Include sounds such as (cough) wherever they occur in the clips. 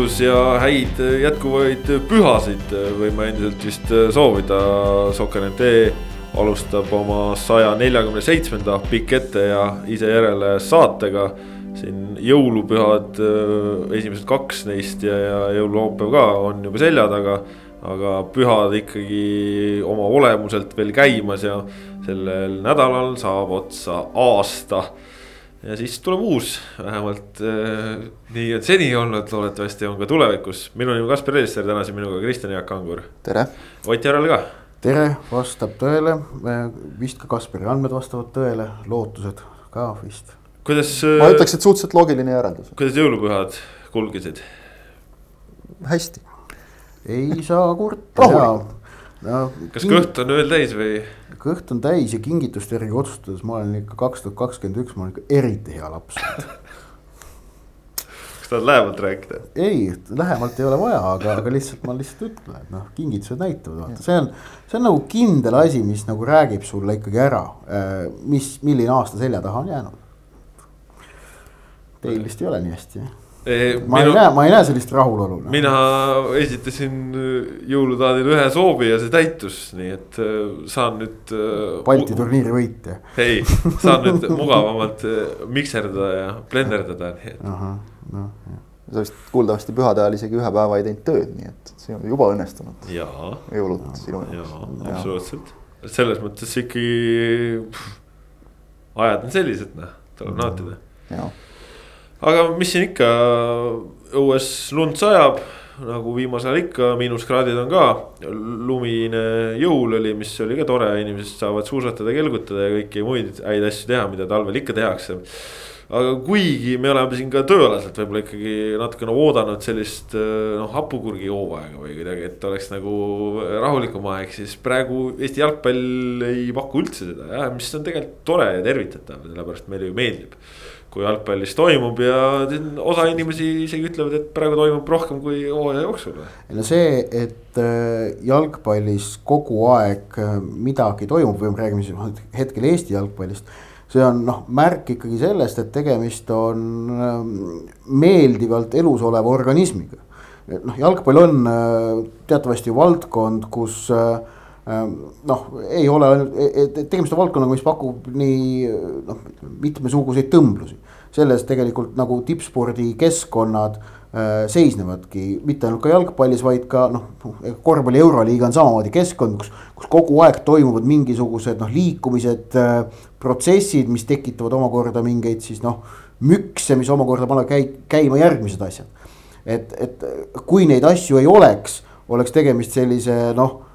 tervitus ja häid jätkuvaid pühasid võime endiselt vist soovida. Soker.ee alustab oma saja neljakümne seitsmenda pikk ette ja ise järele saatega. siin jõulupühad, esimesed kaks neist ja, ja jõululaupäev ka on juba selja taga. aga pühad ikkagi oma olemuselt veel käimas ja sellel nädalal saab otsa aasta ja siis tuleb uus, vähemalt äh, nii on seni olnud, loodetavasti on ka tulevikus. minu nimi on Kaspar Elisser, täna siin minuga Kristjan Jaak Angur. tere. Ott Järvel ka. tere, vastab tõele, vist ka Kaspari andmed vastavad tõele, lootused ka vist. kuidas. ma ütleks, et suhteliselt loogiline järeldus. kuidas jõulupühad kulgesid? hästi. ei saa kurta no,. kas kõht on ööl täis või? Kõht on täis ja kingituste järgi otsustades ma olen ikka kaks tuhat kakskümmend üks, ma olen ikka eriti hea laps kas tahad lähemalt rääkida? ei, lähemalt ei ole vaja, aga, aga lihtsalt ma lihtsalt ütlen, et noh, kingitused näitavad, vaata, see on, see on nagu kindel asi, mis nagu räägib sulle ikkagi ära, äh, mis, milline aasta selja taha on jäänud. Teil vist ei ole nii hästi, jah? Ma minu, ei näe, ma ei näe sellist rahulolu no.. mina esitasin äh, jõulutaadile ühe soovi ja see täitus, nii et äh, saan nüüd. Balti turniiri võitja. ei, saan nüüd (laughs) mugavamalt mikserdada ja blenderdada, nii et. noh jah sa vist kuuldavasti pühade ajal isegi ühe päeva ei teinud tööd, nii et see on juba õnnestunud. jõulud sinu jaoks. jaa, absoluutselt, selles mõttes ikkagi ajad on sellised, noh, tuleb mm. nautida aga mis siin ikka, õues lund sajab nagu viimasel ajal ikka, miinuskraadid on ka. lumine jõul oli, mis oli ka tore, inimesed saavad suusatada, kelgutada ja kõiki muid häid asju teha, mida talvel ikka tehakse. aga kuigi me oleme siin ka tööalaselt võib-olla ikkagi natukene oodanud sellist noh, hapukurgi hooaega või kuidagi, et oleks nagu rahulikum aeg, siis praegu Eesti jalgpall ei paku üldse seda, mis on tegelikult tore ja tervitatav, sellepärast meile ju meeldib kui jalgpallis toimub ja osa inimesi isegi ütlevad, et praegu toimub rohkem kui hooaja jooksul. no see, et äh, jalgpallis kogu aeg äh, midagi toimub või me räägime siis hetkel Eesti jalgpallist. see on noh, märk ikkagi sellest, et tegemist on ähm, meeldivalt elus oleva organismiga. noh, jalgpall on äh, teatavasti valdkond, kus noh, ei ole e, e, tegemist on valdkonnaga, mis pakub nii noh, mitmesuguseid tõmblusi selles tegelikult nagu tippspordikeskkonnad äh, seisnevadki mitte ainult ka jalgpallis, vaid ka noh, korvpalli euroliiga on samamoodi keskkond, kus, kus kogu aeg toimuvad mingisugused noh, liikumised äh,, protsessid, mis tekitavad omakorda mingeid siis noh, mükse, mis omakorda panevad käi-, käima järgmised asjad. et, et kui neid asju ei oleks, oleks tegemist sellise noh,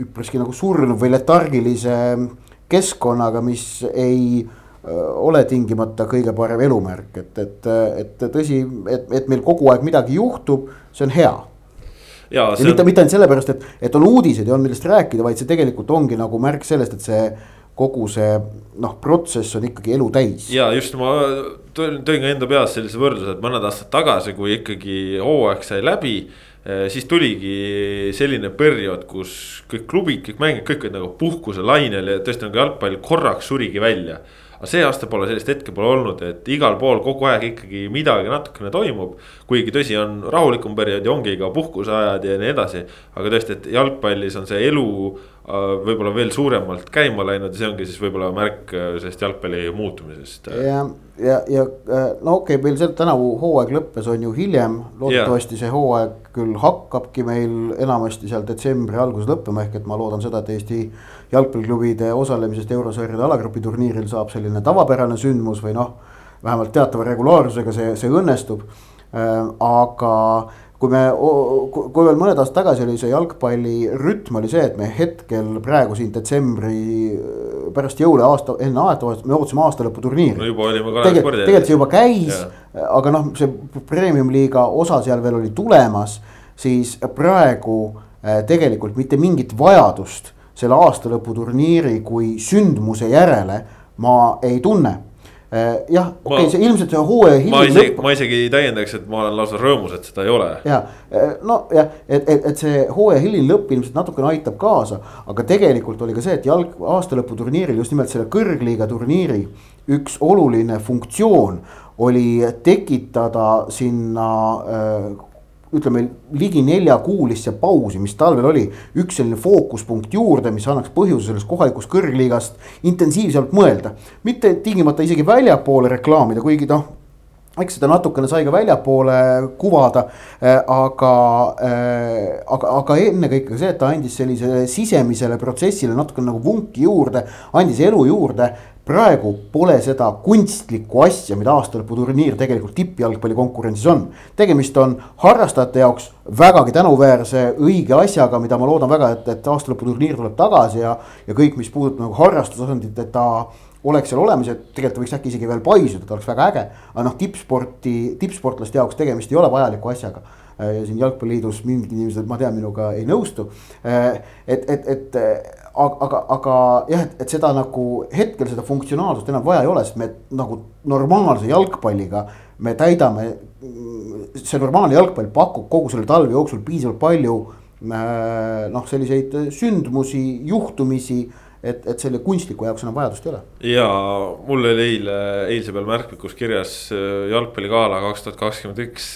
üpriski nagu surnud või letargilise keskkonnaga, mis ei ole tingimata kõige parem elumärk, et, et, et tõsi, et, et meil kogu aeg midagi juhtub, see on hea. ja, ja mitte, mitte ainult sellepärast, et, et on uudised ja on millest rääkida, vaid see tegelikult ongi nagu märk sellest, et see kogu see noh, protsess on ikkagi elu täis. ja just ma tõin ka enda peas sellise võrdluse, et mõned aastad tagasi, kui ikkagi hooaeg sai läbi siis tuligi selline periood, kus kõik klubid, kõik mängijad, kõik olid nagu puhkuselainel ja tõesti nagu jalgpall korraks surigi välja aga see aasta pole sellist hetke pole olnud, et igal pool kogu aeg ikkagi midagi natukene toimub. kuigi tõsi, on rahulikum periood ja ongi ka puhkuseajad ja nii edasi. aga tõesti, et jalgpallis on see elu äh, võib-olla veel suuremalt käima läinud ja see ongi siis võib-olla märk äh, sellest jalgpalli muutumisest. ja, ja, ja äh, no okei okay,, meil see tänavu hooaeg lõppes, on ju hiljem, loodetavasti see hooaeg küll hakkabki meil enamasti seal detsembri alguses lõppema, ehk et ma loodan seda, et Eesti jalgpalliklubide osalemisest eurosarjade alagrupi turniiril saab selline tavapärane sündmus või noh, vähemalt teatava regulaarsusega see, see õnnestub. Äh, aga kui me, kui veel mõned aastad tagasi oli see jalgpalli rütm oli see, et me hetkel praegu siin detsembri pärast jõule aasta, enne aastavahetust, me ootasime aastalõputurniiri. no juba olime korralikult spordi. tegelikult see juba käis, aga noh, see premium-liiga osa seal veel oli tulemas, siis praegu äh, tegelikult mitte mingit vajadust selle aastalõputurniiri kui sündmuse järele ma ei tunne eh, jah, okei okay,, see ilmselt see hooaja hiline lõpp. ma isegi täiendaks, et ma olen lausa rõõmus, et seda ei ole. ja, eh, nojah, et, et, et see hooaja hiline lõpp ilmselt natukene aitab kaasa, aga tegelikult oli ka see, et jalg, aastalõputurniiril just nimelt selle kõrgliiga turniiri üks oluline funktsioon oli tekitada sinna äh, ütleme ligi neljakuulisse pausi, mis talvel oli, üks selline fookuspunkt juurde, mis annaks põhjuse sellest kohalikust kõrgliigast intensiivsemalt mõelda. mitte tingimata isegi väljapoole reklaamida, kuigi noh, eks seda natukene sai ka väljapoole kuvada, äh, aga, äh, aga, aga ennekõike see, et ta andis sellisele sisemisele protsessile natukene nagu vunki juurde, andis elu juurde praegu pole seda kunstlikku asja, mida aastalõputurniir tegelikult tippjalgpalli konkurentsis on. tegemist on harrastajate jaoks vägagi tänuväärse õige asjaga, mida ma loodan väga, et, et aastalõputurniir tuleb tagasi ja. ja kõik, mis puudutab nagu harrastustasandit, et ta oleks seal olemas ja tegelikult võiks äkki isegi veel paisuda, ta oleks väga äge. aga noh, tippsporti, tippsportlaste jaoks tegemist ei ole vajaliku asjaga ja siin jalgpalliliidus mingid inimesed, ma tean, minuga ei nõustu. et, et, et aga, aga jah, et, et seda nagu hetkel seda funktsionaalsust enam vaja ei ole, sest me nagu normaalse jalgpalliga me täidame. see normaalne jalgpall pakub kogu selle talve jooksul piisavalt palju äh, noh, selliseid sündmusi, juhtumisi et, et selle kunstliku jaoks enam vajadust ei ole. ja mul oli eile, eilse peal märkmikus kirjas äh, jalgpalligala kaks tuhat kakskümmend üks.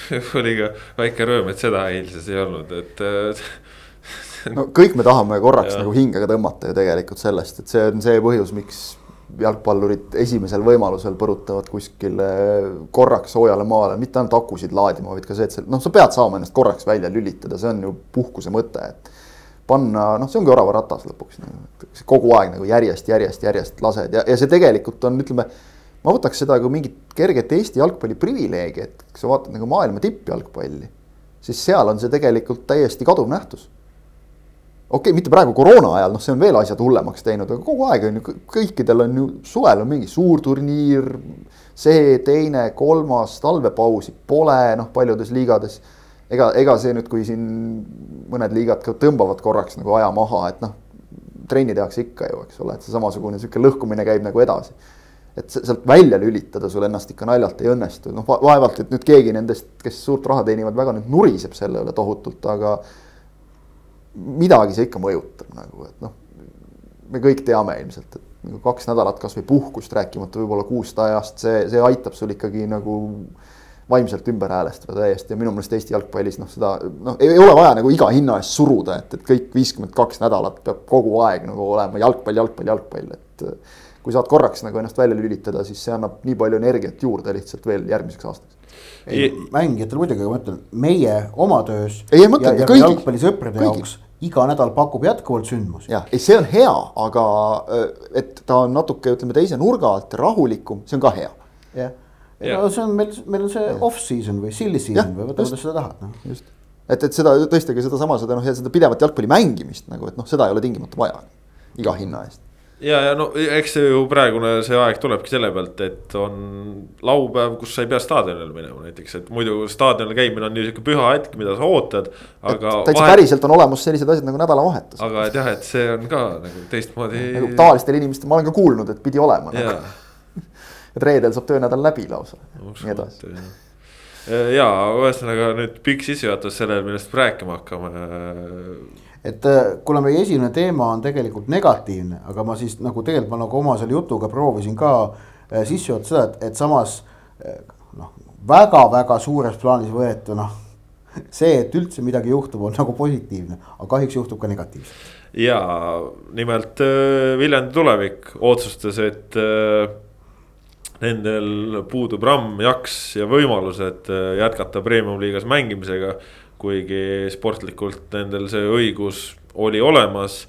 (laughs) oli ka väike rõõm, et seda eilses ei olnud, et (laughs) no kõik me tahame korraks nagu hinge ka tõmmata ju tegelikult sellest, et see on see põhjus, miks jalgpallurid esimesel võimalusel põrutavad kuskile korraks soojale maale, mitte ainult akusid laadima, vaid ka see, et see, noh, sa pead saama ennast korraks välja lülitada, see on ju puhkuse mõte, et panna, noh, see ongi oravaratas lõpuks nagu,, kogu aeg nagu järjest, järjest, järjest lased ja, ja see tegelikult on, ütleme. ma võtaks seda kui mingit kerget Eesti jalgpalli privileegi, et kui sa vaatad nagu maailma tippjalgpalli, siis seal on see tegelikult täiesti kaduv nähtus okei okay,, mitte praegu koroona ajal, noh, see on veel asjad hullemaks teinud, aga kogu aeg on ju, kõikidel on ju, suvel on mingi suurturniir. see, teine, kolmas, talvepausi pole, noh, paljudes liigades. ega, ega see nüüd, kui siin mõned liigad ka tõmbavad korraks nagu aja maha, et noh, trenni tehakse ikka ju, eks ole, et see samasugune sihuke lõhkumine käib nagu edasi. et sealt välja lülitada sul ennast ikka naljalt ei õnnestu, noh vaevalt, et nüüd keegi nendest, kes suurt raha teenivad, väga nüüd nuriseb selle üle tohutult, aga midagi see ikka mõjutab nagu, et noh, me kõik teame ilmselt, et nagu kaks nädalat kasvõi puhkust, rääkimata võib-olla kuust ajast, see, see aitab sul ikkagi nagu vaimselt ümber häälestada täiesti ja minu meelest Eesti jalgpallis noh, seda noh, ei ole vaja nagu iga hinna eest suruda, et, et kõik viiskümmend kaks nädalat peab kogu aeg nagu olema jalgpall, jalgpall, jalgpall, et kui saad korraks nagu ennast välja lülitada, siis see annab nii palju energiat juurde lihtsalt veel järgmiseks aastaks ei, mängijatele muidugi, aga ma ütlen, meie oma töös. ei, ma mõtlen kõigi. jalgpallisõprade jaoks iga nädal pakub jätkuvalt sündmusi. jah, ei, see on hea, aga et ta on natuke, ütleme teise nurga alt rahulikum, see on ka hea. jah, no see on meil, meil on see off-season või silly season või võta, kuidas sa tahad, noh. just, et, et seda tõesti ka sedasama, seda noh, seda pidevat jalgpalli mängimist nagu, et noh, seda ei ole tingimata vaja iga hinna eest ja, ja no eks see ju praegune see aeg tulebki selle pealt, et on laupäev, kus sa ei pea staadionile minema näiteks, et muidu staadionil käimine on niisugune püha hetk, mida sa ootad. aga. täitsa vahet... päriselt on olemas sellised asjad nagu nädalavahetus. aga et jah, et see on ka nagu teistmoodi. nagu tavalistel inimestel, ma olen ka kuulnud, et pidi olema nagu. Et reedel saab töönädal läbi lausa, nii edasi. ja ühesõnaga nüüd pikk sissejuhatus sellele, millest rääkima hakkame. Et äh, kuna meie esimene teema on tegelikult negatiivne, aga ma siis nagu tegelikult ma nagu oma selle jutuga proovisin ka äh, sisse juhatada seda, et, et samas äh, noh, väga-väga suures plaanis võetuna noh, (laughs) see, et üldse midagi juhtub, on nagu positiivne, aga kahjuks juhtub ka negatiivselt. ja nimelt Viljandi tulevik otsustas, et nendel puudub ramm, jaks ja võimalused jätkata premium-liigas mängimisega kuigi sportlikult nendel see õigus oli olemas.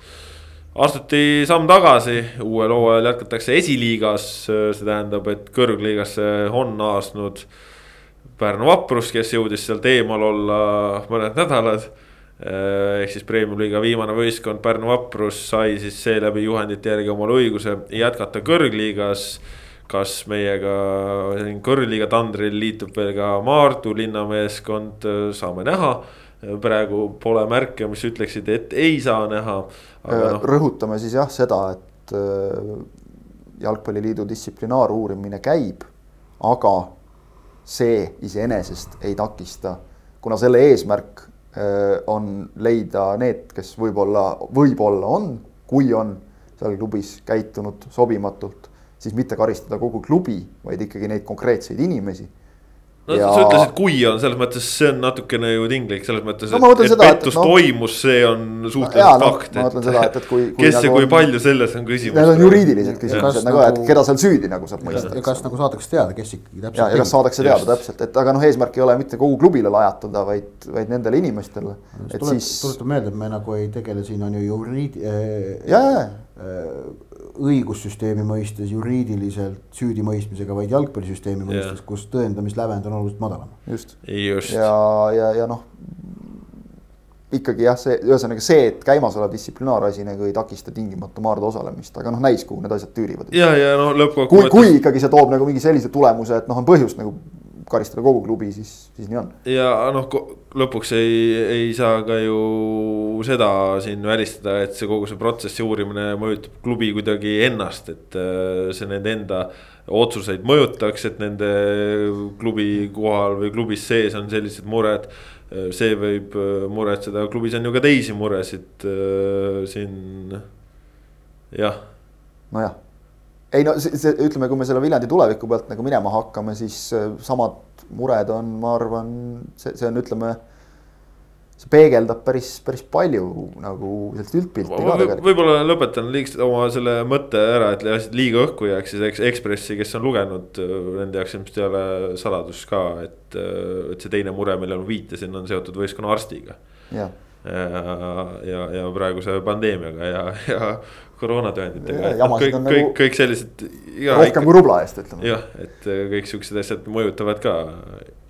astuti samm tagasi, uuel hooajal jätkatakse esiliigas, see tähendab, et kõrgliigasse on naasnud Pärnu Vaprus, kes jõudis sealt eemal olla mõned nädalad ehk siis premium-liiga viimane võistkond Pärnu Vaprus sai siis seeläbi juhendite järgi omale õiguse jätkata kõrgliigas kas meiega siin kõrgliiga tandril liitub veel ka Maardu linnameeskond, saame näha. praegu pole märke, mis ütleksid, et ei saa näha. No. rõhutame siis jah seda, et äh, jalgpalliliidu distsiplinaaruurimine käib, aga see iseenesest ei takista, kuna selle eesmärk äh, on leida need, kes võib-olla, võib-olla on, kui on seal klubis käitunud sobimatult siis mitte karistada kogu klubi, vaid ikkagi neid konkreetseid inimesi no ja... sa ütlesid, kui on selles mõttes, see on natukene ju tinglik selles mõttes, no, et, et seda, pettus no, toimus, see on suhteliselt no, fakt. ma mõtlen seda, et, et kui, kui. kes nagu ja kui on, palju selles on küsimus. Need on juriidilised küsimused nagu, et keda seal süüdi nagu saab mõista. ja kas nagu saadakse teada, kes ikkagi täpselt. ja, ja kas saadakse teada Just. täpselt, et aga noh, eesmärk ei ole mitte kogu klubile lajatada, vaid, vaid nendele inimestele. et tulet, siis. tuletan meelde, et me nagu ei tegele siin on ju juriidi- äh,. ja, ja, ja õigussüsteemi mõistes juriidiliselt süüdimõistmisega, vaid jalgpallisüsteemi yeah. mõistes, kus tõendamislävend on oluliselt madalam. just, just., ja, ja, ja noh. ikkagi jah, see ühesõnaga see, et käimasolev distsiplinaarasi nagu ei takista tingimata Maardu osalemist, aga noh, näis, kuhu need asjad tüürivad. ja, ja noh, lõppkokkuvõttes. kui, kui ikkagi see toob nagu mingi sellise tulemuse, et noh, on põhjust nagu karistada kogu klubi, siis, siis nii on. ja noh, lõpuks ei, ei saa ka ju seda siin välistada, et see kogu see protsessi uurimine mõjutab klubi kuidagi ennast, et äh, see nende enda otsuseid mõjutaks, et nende klubi kohal või klubis sees on sellised mured. see võib äh, muretseda, klubis on ju ka teisi muresid äh, siin, jah. nojah ei no see, see, ütleme, kui me selle Viljandi tuleviku pealt nagu minema hakkame, siis äh, samad mured on, ma arvan, see, see on, ütleme. see peegeldab päris, päris palju nagu sellist üldpilti ka tegelikult. võib-olla lõpetan liigselt oma selle mõtte ära, et liiga õhku jääks, siis eks Ekspressi, kes on lugenud, äh, nende jaoks ilmselt ei ole saladus ka, et, äh, et see teine mure, millele ma viitasin, on seotud võistkonna arstiga. ja, ja, ja praeguse pandeemiaga ja, ja koroonatõenditega. kõik, kõik, kõik, kõik sellised. rohkem kui rubla eest ütleme. jah, et äh, kõik siuksed asjad mõjutavad ka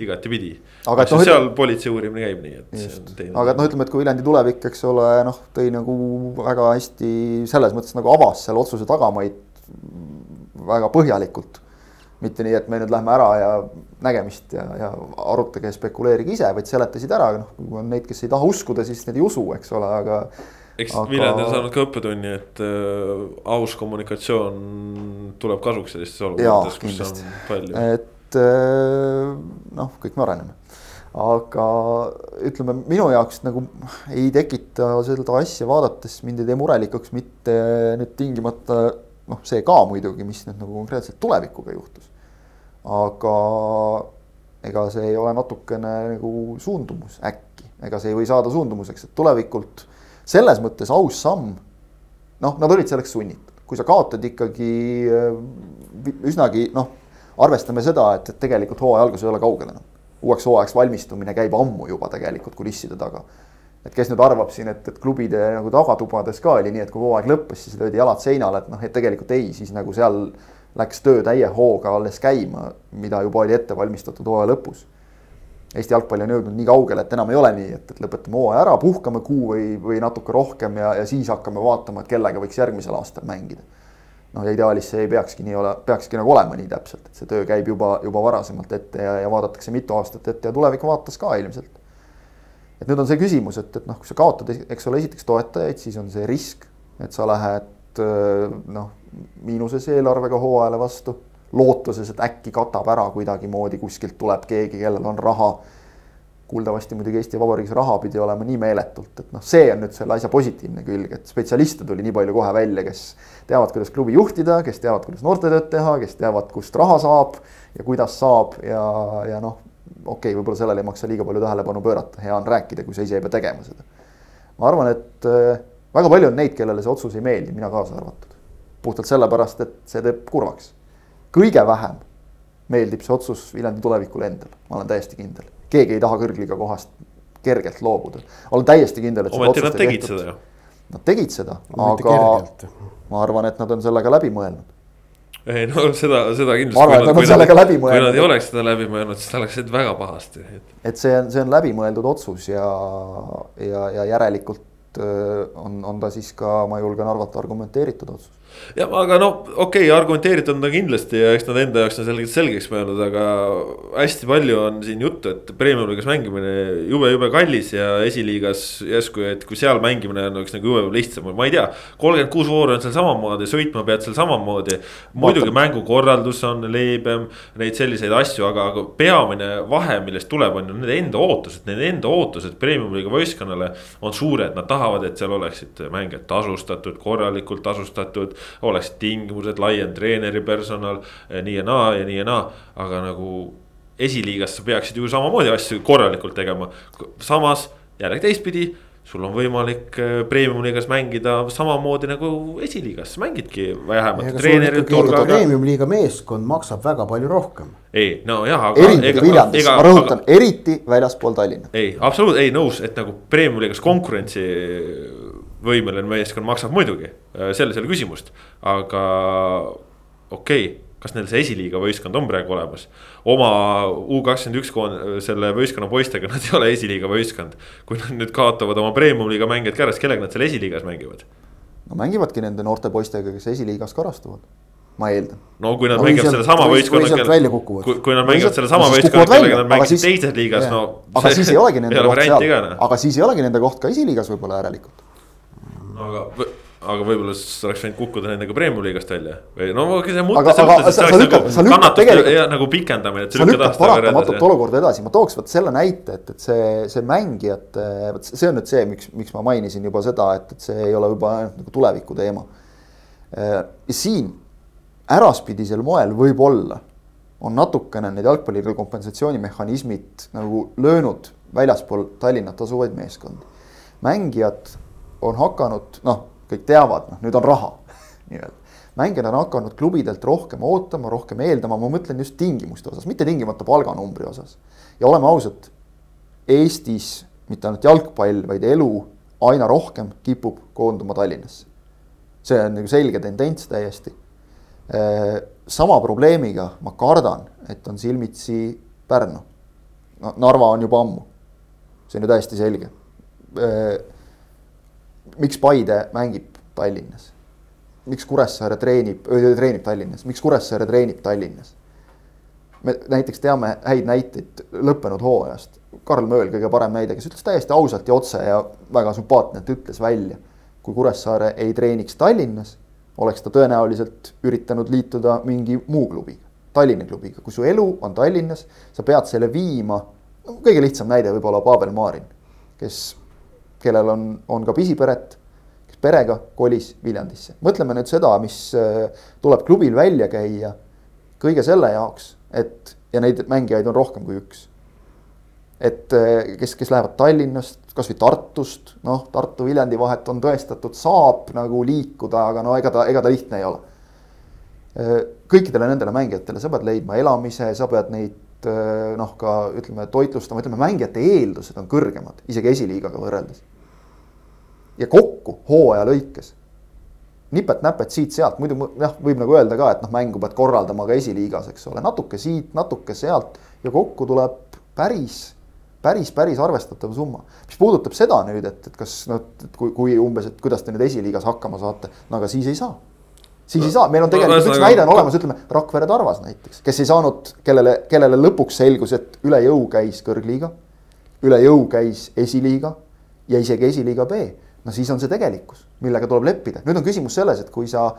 igatipidi. aga et noh. seal ütleme, politsei uurimine käib nii, et. aga et noh, ütleme, et kui Viljandi tulevik, eks ole, noh, tõi nagu väga hästi selles mõttes nagu avas selle otsuse tagamaid väga põhjalikult mitte nii, et me nüüd lähme ära ja nägemist ja, ja arutage ja spekuleerige ise, vaid seletasid ära, noh, kui on neid, kes ei taha uskuda, siis need ei usu, eks ole, aga eks aga... Viljandi on saanud ka õppetunni, et äh, aus kommunikatsioon tuleb kasuks sellistes olukordades, kus on palju. et äh, noh, kõik me areneme, aga ütleme minu jaoks nagu ei tekita seda asja vaadates mind ei tee murelikuks mitte nüüd tingimata noh, see ka muidugi, mis nüüd nagu konkreetselt tulevikuga juhtus. aga ega see ei ole natukene nagu suundumus äkki, ega see ei või saada suundumuseks, et tulevikult selles mõttes aus samm. noh, nad olid selleks sunnitud, kui sa kaotad ikkagi äh, üsnagi noh, arvestame seda, et, et tegelikult hooaja algus ei ole kaugel enam. uueks hooajaks valmistumine käib ammu juba tegelikult kulisside taga. et kes nüüd arvab siin, et, et klubide nagu tagatubades ka oli nii, et kui hooaeg lõppes, siis löödi jalad seinale, et noh, et tegelikult ei, siis nagu seal läks töö täie hooga alles käima, mida juba oli ette valmistatud hooaja lõpus Eesti jalgpall on jõudnud nii kaugele, et enam ei ole nii, et, et lõpetame hooaja ära, puhkame kuu või, või natuke rohkem ja, ja siis hakkame vaatama, et kellega võiks järgmisel aastal mängida. noh, ja ideaalis see ei peakski nii ole, peakski nagu olema nii täpselt, et see töö käib juba, juba varasemalt ette ja, ja vaadatakse mitu aastat ette ja tuleviku vaates ka ilmselt. et nüüd on see küsimus, et, et noh, kui sa kaotad, eks ole, esiteks toetajaid, siis on see risk, et sa lähed noh, miinuses eelarvega hooajale vastu lootuses, et äkki katab ära kuidagimoodi, kuskilt tuleb keegi, kellel on raha. kuuldavasti muidugi Eesti Vabariigis raha pidi olema nii meeletult, et noh, see on nüüd selle asja positiivne külg, et spetsialiste tuli nii palju kohe välja, kes teavad, kuidas klubi juhtida, kes teavad, kuidas noortetööd teha, kes teavad, kust raha saab ja kuidas saab ja, ja noh, okei okay,, võib-olla sellele ei maksa liiga palju tähelepanu pöörata, hea on rääkida, kui sa ise ei pea tegema seda. ma arvan, et äh, väga palju on neid, kellele see otsus ei meeldi, mina kaasa arvatud. puhtalt sellepärast, et see teeb kurvaks kõige vähem meeldib see otsus Viljandi tulevikule endale, ma olen täiesti kindel. keegi ei taha kõrgliiga kohast kergelt loobuda, olen täiesti kindel, et. ometi nad tegid tehtud. seda ju. Nad tegid seda, aga ma arvan, et nad on sellega läbi mõelnud. ei no seda, seda kindlasti. ma arvan, et nad on sellega läbi mõelnud. kui nad ei oleks seda läbi mõelnud, siis ta oleks läinud väga pahasti. et see on, see on läbimõeldud otsus ja, ja, ja järelikult on, on ta siis ka, ma julgen arvata, argumenteeritud otsus ja aga no okei okay,, argumenteeritud on ta kindlasti ja eks nad enda jaoks on selgelt selgeks mõelnud, aga hästi palju on siin juttu, et premium-liigas mängimine jube-jube kallis ja esiliigas järsku, et kui seal mängimine on üks nagu jube lihtsam, ma ei tea. kolmkümmend kuus vooru on seal samamoodi, sõitma pead seal samamoodi. muidugi mängukorraldus on leebem, neid selliseid asju, aga, aga peamine vahe, millest tuleb, on ju nende enda ootused, nende enda ootused premium-liiga võistkonnale on suured, nad tahavad, et seal oleksid mängijad tasustatud, korralikult tasustatud oleksid tingimused, laiem treeneri personal, nii ja naa ja nii ja naa, aga nagu esiliigas sa peaksid ju samamoodi asju korralikult tegema, samas jällegi teistpidi sul on võimalik äh, premium-liigas mängida samamoodi nagu esiliigas, mängidki vähemalt treenerid. Premium-liiga meeskond maksab väga palju rohkem. ei, no jah, aga. eriti Viljandis, ma rõhutan, eriti väljaspool Tallinna. ei, absoluutselt, ei nõus, et nagu premium-liigas konkurentsi võimeline meeskond maksab muidugi, äh, selles ei ole küsimust, aga okei okay kas neil see esiliiga võistkond on praegu olemas. oma U kakskümmend üks selle võistkonna poistega, (laughs) nad ei ole esiliiga võistkond. kui nad nüüd kaotavad oma premium-liiga mängijad ka ära, siis kellega nad seal esiliigas mängivad? no mängivadki nende noorte poistega, kes esiliigas karastuvad ma eeldan. no kui nad no, mängivad selle sama võistkonnaga, kui, kui nad mängivad selle sama võistkonnaga, kellega nad mängisid teises liigas, no. aga siis ei olegi nende (laughs) koht seal, aga siis ei olegi nende koht ka esiliigas võib-olla järelikult. Aga aga võib-olla siis oleks võinud kukkuda nendega premium liigast välja või no see mõte selles mõttes, et see oleks nagu kannatus ja nagu pikendamine. sa lükkad paratamatult olukorda edasi, ma tooks vot selle näite, et, et see, see mängijate, vot see on nüüd see, miks, miks ma mainisin juba seda, et, et see ei ole juba ainult nagu tuleviku teema. ja siin äraspidisel moel võib-olla on natukene need jalgpalliliidu kompensatsioonimehhanismid nagu löönud väljaspool Tallinnat asuvaid meeskondi. mängijad on hakanud, noh kõik teavad, noh nüüd on raha (laughs) nii-öelda. mängijad on hakanud klubidelt rohkem ootama, rohkem eeldama, ma mõtlen just tingimuste osas, mitte tingimata palganumbri osas. ja oleme ausad, Eestis mitte ainult jalgpall, vaid elu aina rohkem kipub koonduma Tallinnasse. see on nagu selge tendents täiesti. Äh, sama probleemiga ma kardan, et on silmitsi Pärnu. no Narva on juba ammu, see on ju täiesti selge äh, miks Paide mängib Tallinnas? miks Kuressaare treenib, treenib Tallinnas, miks Kuressaare treenib Tallinnas? me näiteks teame häid näiteid lõppenud hooajast. Karl Mööl, kõige parem näide, kes ütles täiesti ausalt ja otse ja väga sümpaatne, et ütles välja. kui Kuressaare ei treeniks Tallinnas, oleks ta tõenäoliselt üritanud liituda mingi muu klubiga, Tallinna klubiga, kui su elu on Tallinnas, sa pead selle viima. kõige lihtsam näide võib-olla Pavel Marin, kes kellel on, on ka pisiperet, kes perega kolis Viljandisse. mõtleme nüüd seda, mis äh, tuleb klubil välja käia kõige selle jaoks, et ja neid mängijaid on rohkem kui üks. et äh, kes, kes lähevad Tallinnast, kasvõi Tartust, noh, Tartu-Viljandi vahet on tõestatud, saab nagu liikuda, aga no ega ta, ega ta lihtne ei ole. Äh, kõikidele nendele mängijatele sa pead leidma elamise, sa pead neid noh, ka ütleme, toitlustama, ütleme mängijate eeldused on kõrgemad, isegi esiliigaga võrreldes ja kokku hooaja lõikes. nipet-näpet siit-sealt, muidu jah, võib nagu öelda ka, et noh, mängu pead korraldama ka esiliigas, eks ole, natuke siit, natuke sealt ja kokku tuleb päris päris, päris arvestatav summa. mis puudutab seda nüüd, et, et kas noh, et kui, kui umbes, et kuidas te nüüd esiliigas hakkama saate, no aga siis ei saa. siis ei saa, meil on tegelikult no, üks näide on olemas, ütleme Rakvere Tarvas näiteks, kes ei saanud, kellele, kellele lõpuks selgus, et üle jõu käis kõrgliiga. üle jõu käis esiliiga ja isegi esiliiga B no siis on see tegelikkus, millega tuleb leppida. nüüd on küsimus selles, et kui sa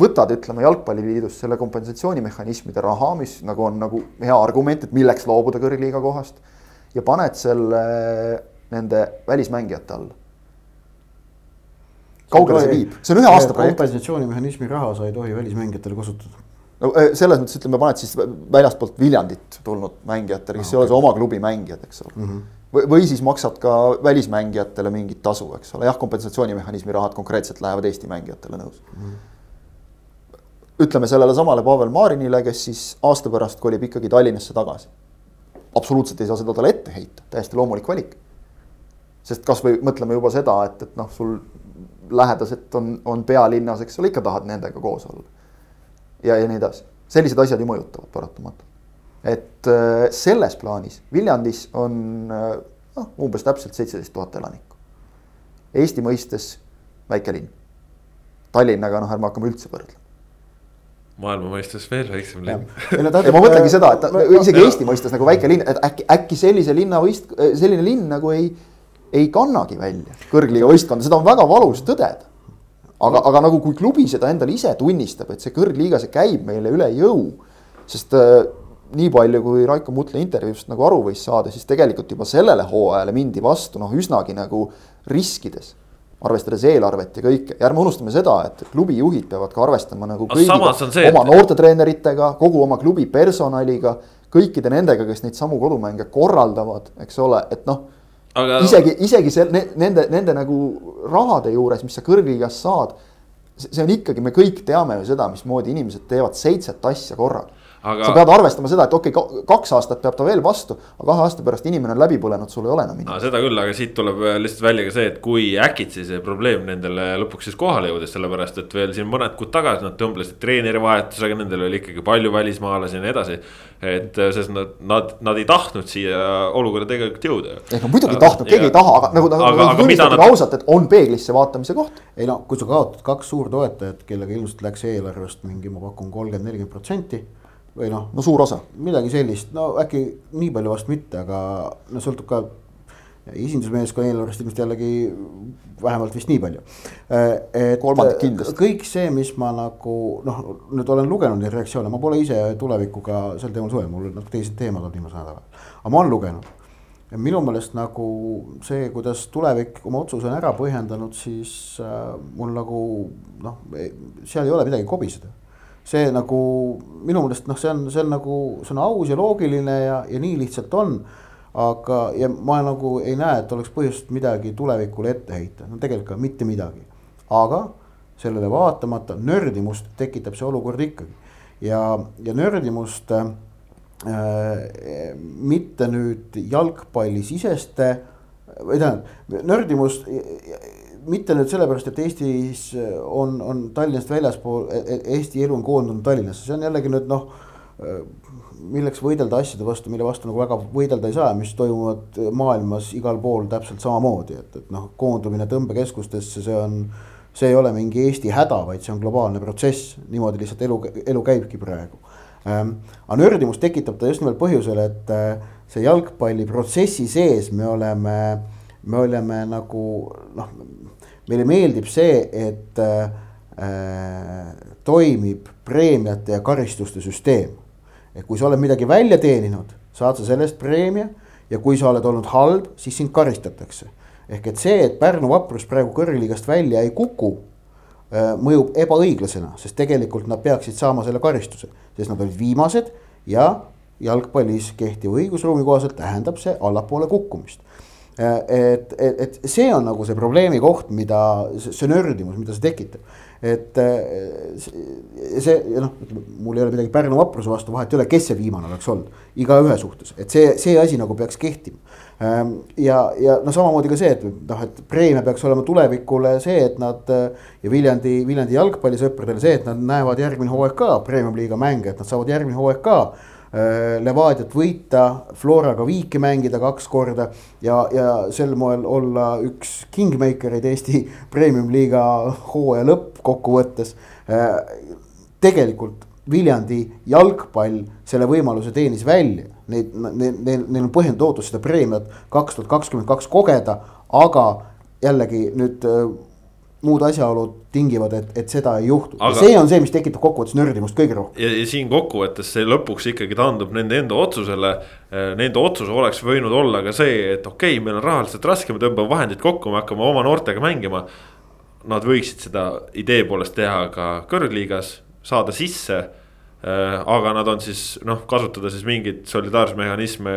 võtad, ütleme jalgpalliliidust selle kompensatsioonimehhanismide raha, mis nagu on nagu hea argument, et milleks loobuda kõrgliiga kohast. ja paned selle nende välismängijate alla. kaugele see viib, see on ühe aasta projekt. kompensatsioonimehhanismi raha sa ei tohi välismängijatele kasutada no eh, selles mõttes ütleme, paned siis väljastpoolt Viljandit tulnud mängijatele, kes no, ei ole su oma klubi mängijad, eks ole mm. -hmm või, või siis maksad ka välismängijatele mingit tasu, eks ole, jah, kompensatsioonimehhanismi rahad konkreetselt lähevad Eesti mängijatele nõus mm.. ütleme sellele samale Pavel Marinile, kes siis aasta pärast kolib ikkagi Tallinnasse tagasi. absoluutselt ei saa seda talle ette heita, täiesti loomulik valik. sest kasvõi mõtleme juba seda, et, et noh, sul lähedased on, on pealinnas, eks ole, ikka tahad nendega koos olla. Ja, ja nii edasi, sellised asjad ju mõjutavad paratamatult et äh, selles plaanis Viljandis on äh, noh, umbes täpselt seitseteist tuhat elanikku. Eesti mõistes väike linn. Tallinnaga noh, ärme hakkame üldse võrdlema. maailma mõistes veel väiksem linn. ei no (laughs) ma mõtlengi seda, et no, isegi no. Eesti mõistes nagu väike linn, et äkki, äkki sellise linna võist-, selline linn nagu ei, ei kannagi välja kõrgliiga võistkonda, seda on väga valus tõdeda. Aga, aga nagu kui klubi seda endale ise tunnistab, et see kõrgliiga, see käib meile üle jõu, sest äh, nii palju, kui Raiko Mutla intervjuust nagu aru võis saada, siis tegelikult juba sellele hooajale mindi vastu noh, üsnagi nagu riskides. arvestades eelarvet ja kõike ja ärme unustame seda, et klubijuhid peavad ka arvestama nagu kõigiga, see, oma et... noortetreeneritega, kogu oma klubi personaliga, kõikide nendega, kes neid samu kodumänge korraldavad, eks ole, et noh aga.... isegi, isegi seal ne, nende, nende nagu rahade juures, mis sa kõrgliigas saad. see on ikkagi, me kõik teame ju seda, mismoodi inimesed teevad seitset asja korraga aga.... sa pead arvestama seda, et okei okay,, kaks aastat peab ta veel vastu, aga kahe aasta pärast inimene on läbi põlenud, sul ei ole enam inimest. seda küll, aga siit tuleb lihtsalt välja ka see, et kui äkitsi see probleem nendele lõpuks siis kohale jõudis, sellepärast et veel siin mõned kuud tagasi nad tõmblesid treenerivahetusega, nendel oli ikkagi palju välismaalasi ja nii edasi. et sest nad, nad, nad ei tahtnud siia olukorda tegelikult jõuda. ei no muidugi ei tahtnud, keegi ja, ei taha, aga nagu, nagu tunnistada nad... ausalt, et on peeglisse vaatamise koht. ei no kui sa kaotad kaks suurtoetajat, kellega ilmselt läks eelarvest mingi, ma pakun kolmkümmend, nelikümmend protsenti või noh. no suur osa. midagi sellist, no äkki nii palju vast mitte, aga no sõltub ka esindusmeeskonna eelarvest ilmselt jällegi vähemalt vist nii palju. et kolmandik kindlasti. kõik see, mis ma nagu noh, nüüd olen lugenud neid reaktsioone, ma pole ise tulevikuga sel teemal suhelnud, mul nagu teised teemad on viimasel nädalal. aga ma olen lugenud. ja minu meelest nagu see, kuidas tulevik oma otsuse on ära põhjendanud, siis äh, mul nagu noh, seal ei ole midagi kobiseda see nagu minu meelest noh, see on, see on nagu, see on aus ja loogiline ja, ja nii lihtsalt on. aga, ja ma nagu ei näe, et oleks põhjust midagi tulevikule ette heita, no tegelikult ka mitte midagi. aga sellele vaatamata nördimust tekitab see olukord ikkagi ja, ja nördimust äh, mitte nüüd jalgpallisiseste või tähendab nördimust mitte nüüd sellepärast, et Eestis on, on Tallinnast väljaspool, e-, e-, Eesti elu on koondunud Tallinnasse, see on jällegi nüüd noh. milleks võidelda asjade vastu, mille vastu nagu väga võidelda ei saa, mis toimuvad maailmas igal pool täpselt samamoodi, et, et noh, koondumine tõmbekeskustesse, see on. see ei ole mingi Eesti häda, vaid see on globaalne protsess, niimoodi lihtsalt elu, elu käibki praegu ähm,. aga nördimus tekitab ta just nimelt põhjusel, et äh, see jalgpalliprotsessi sees me oleme, me oleme nagu noh meile meeldib see, et äh, toimib preemiate ja karistuste süsteem. et kui sa oled midagi välja teeninud, saad sa selle eest preemia ja kui sa oled olnud halb, siis sind karistatakse. ehk et see, et Pärnu vaprus praegu kõrgliigast välja ei kuku äh,, mõjub ebaõiglasena, sest tegelikult nad peaksid saama selle karistuse, sest nad olid viimased ja jalgpallis kehtiva õigusruumi kohaselt tähendab see allapoole kukkumist et, et, et see on nagu see probleemi koht, mida see nördimus, mida see tekitab. et see noh, mul ei ole midagi Pärnu vapruse vastu, vahet ei ole, kes see viimane oleks olnud, igaühe suhtes, et see, see asi nagu peaks kehtima. Ehm, ja, ja no samamoodi ka see, et noh, et preemia peaks olema tulevikule see, et nad ja Viljandi, Viljandi jalgpallisõpradele see, et nad näevad järgmine hooaeg ka premium-liiga mänge, et nad saavad järgmine hooaeg ka Äh, Levadiat võita, Floraga viiki mängida kaks korda ja, ja sel moel olla üks kingmakereid Eesti (laughs) premium-liiga hooaja lõppkokkuvõttes. Äh, tegelikult Viljandi jalgpall selle võimaluse teenis välja, neid, neil, neil, on põhjendatud seda preemiat kaks tuhat kakskümmend kaks kogeda, aga jällegi nüüd äh, muud asjaolud tingivad, et, et seda ei juhtu aga... see on see, mis tekitab kokkuvõttes nördimust kõige rohkem. ja, siin kokkuvõttes see lõpuks ikkagi taandub nende enda otsusele. Eh, nende otsus oleks võinud olla ka see, et okei okay,, meil on rahaliselt raske, me tõmbame vahendid kokku, me hakkame oma noortega mängima. Nad võiksid seda idee poolest teha ka kõrgliigas, saada sisse Äh, aga nad on siis noh, kasutada siis mingeid solidaarsusmehhanisme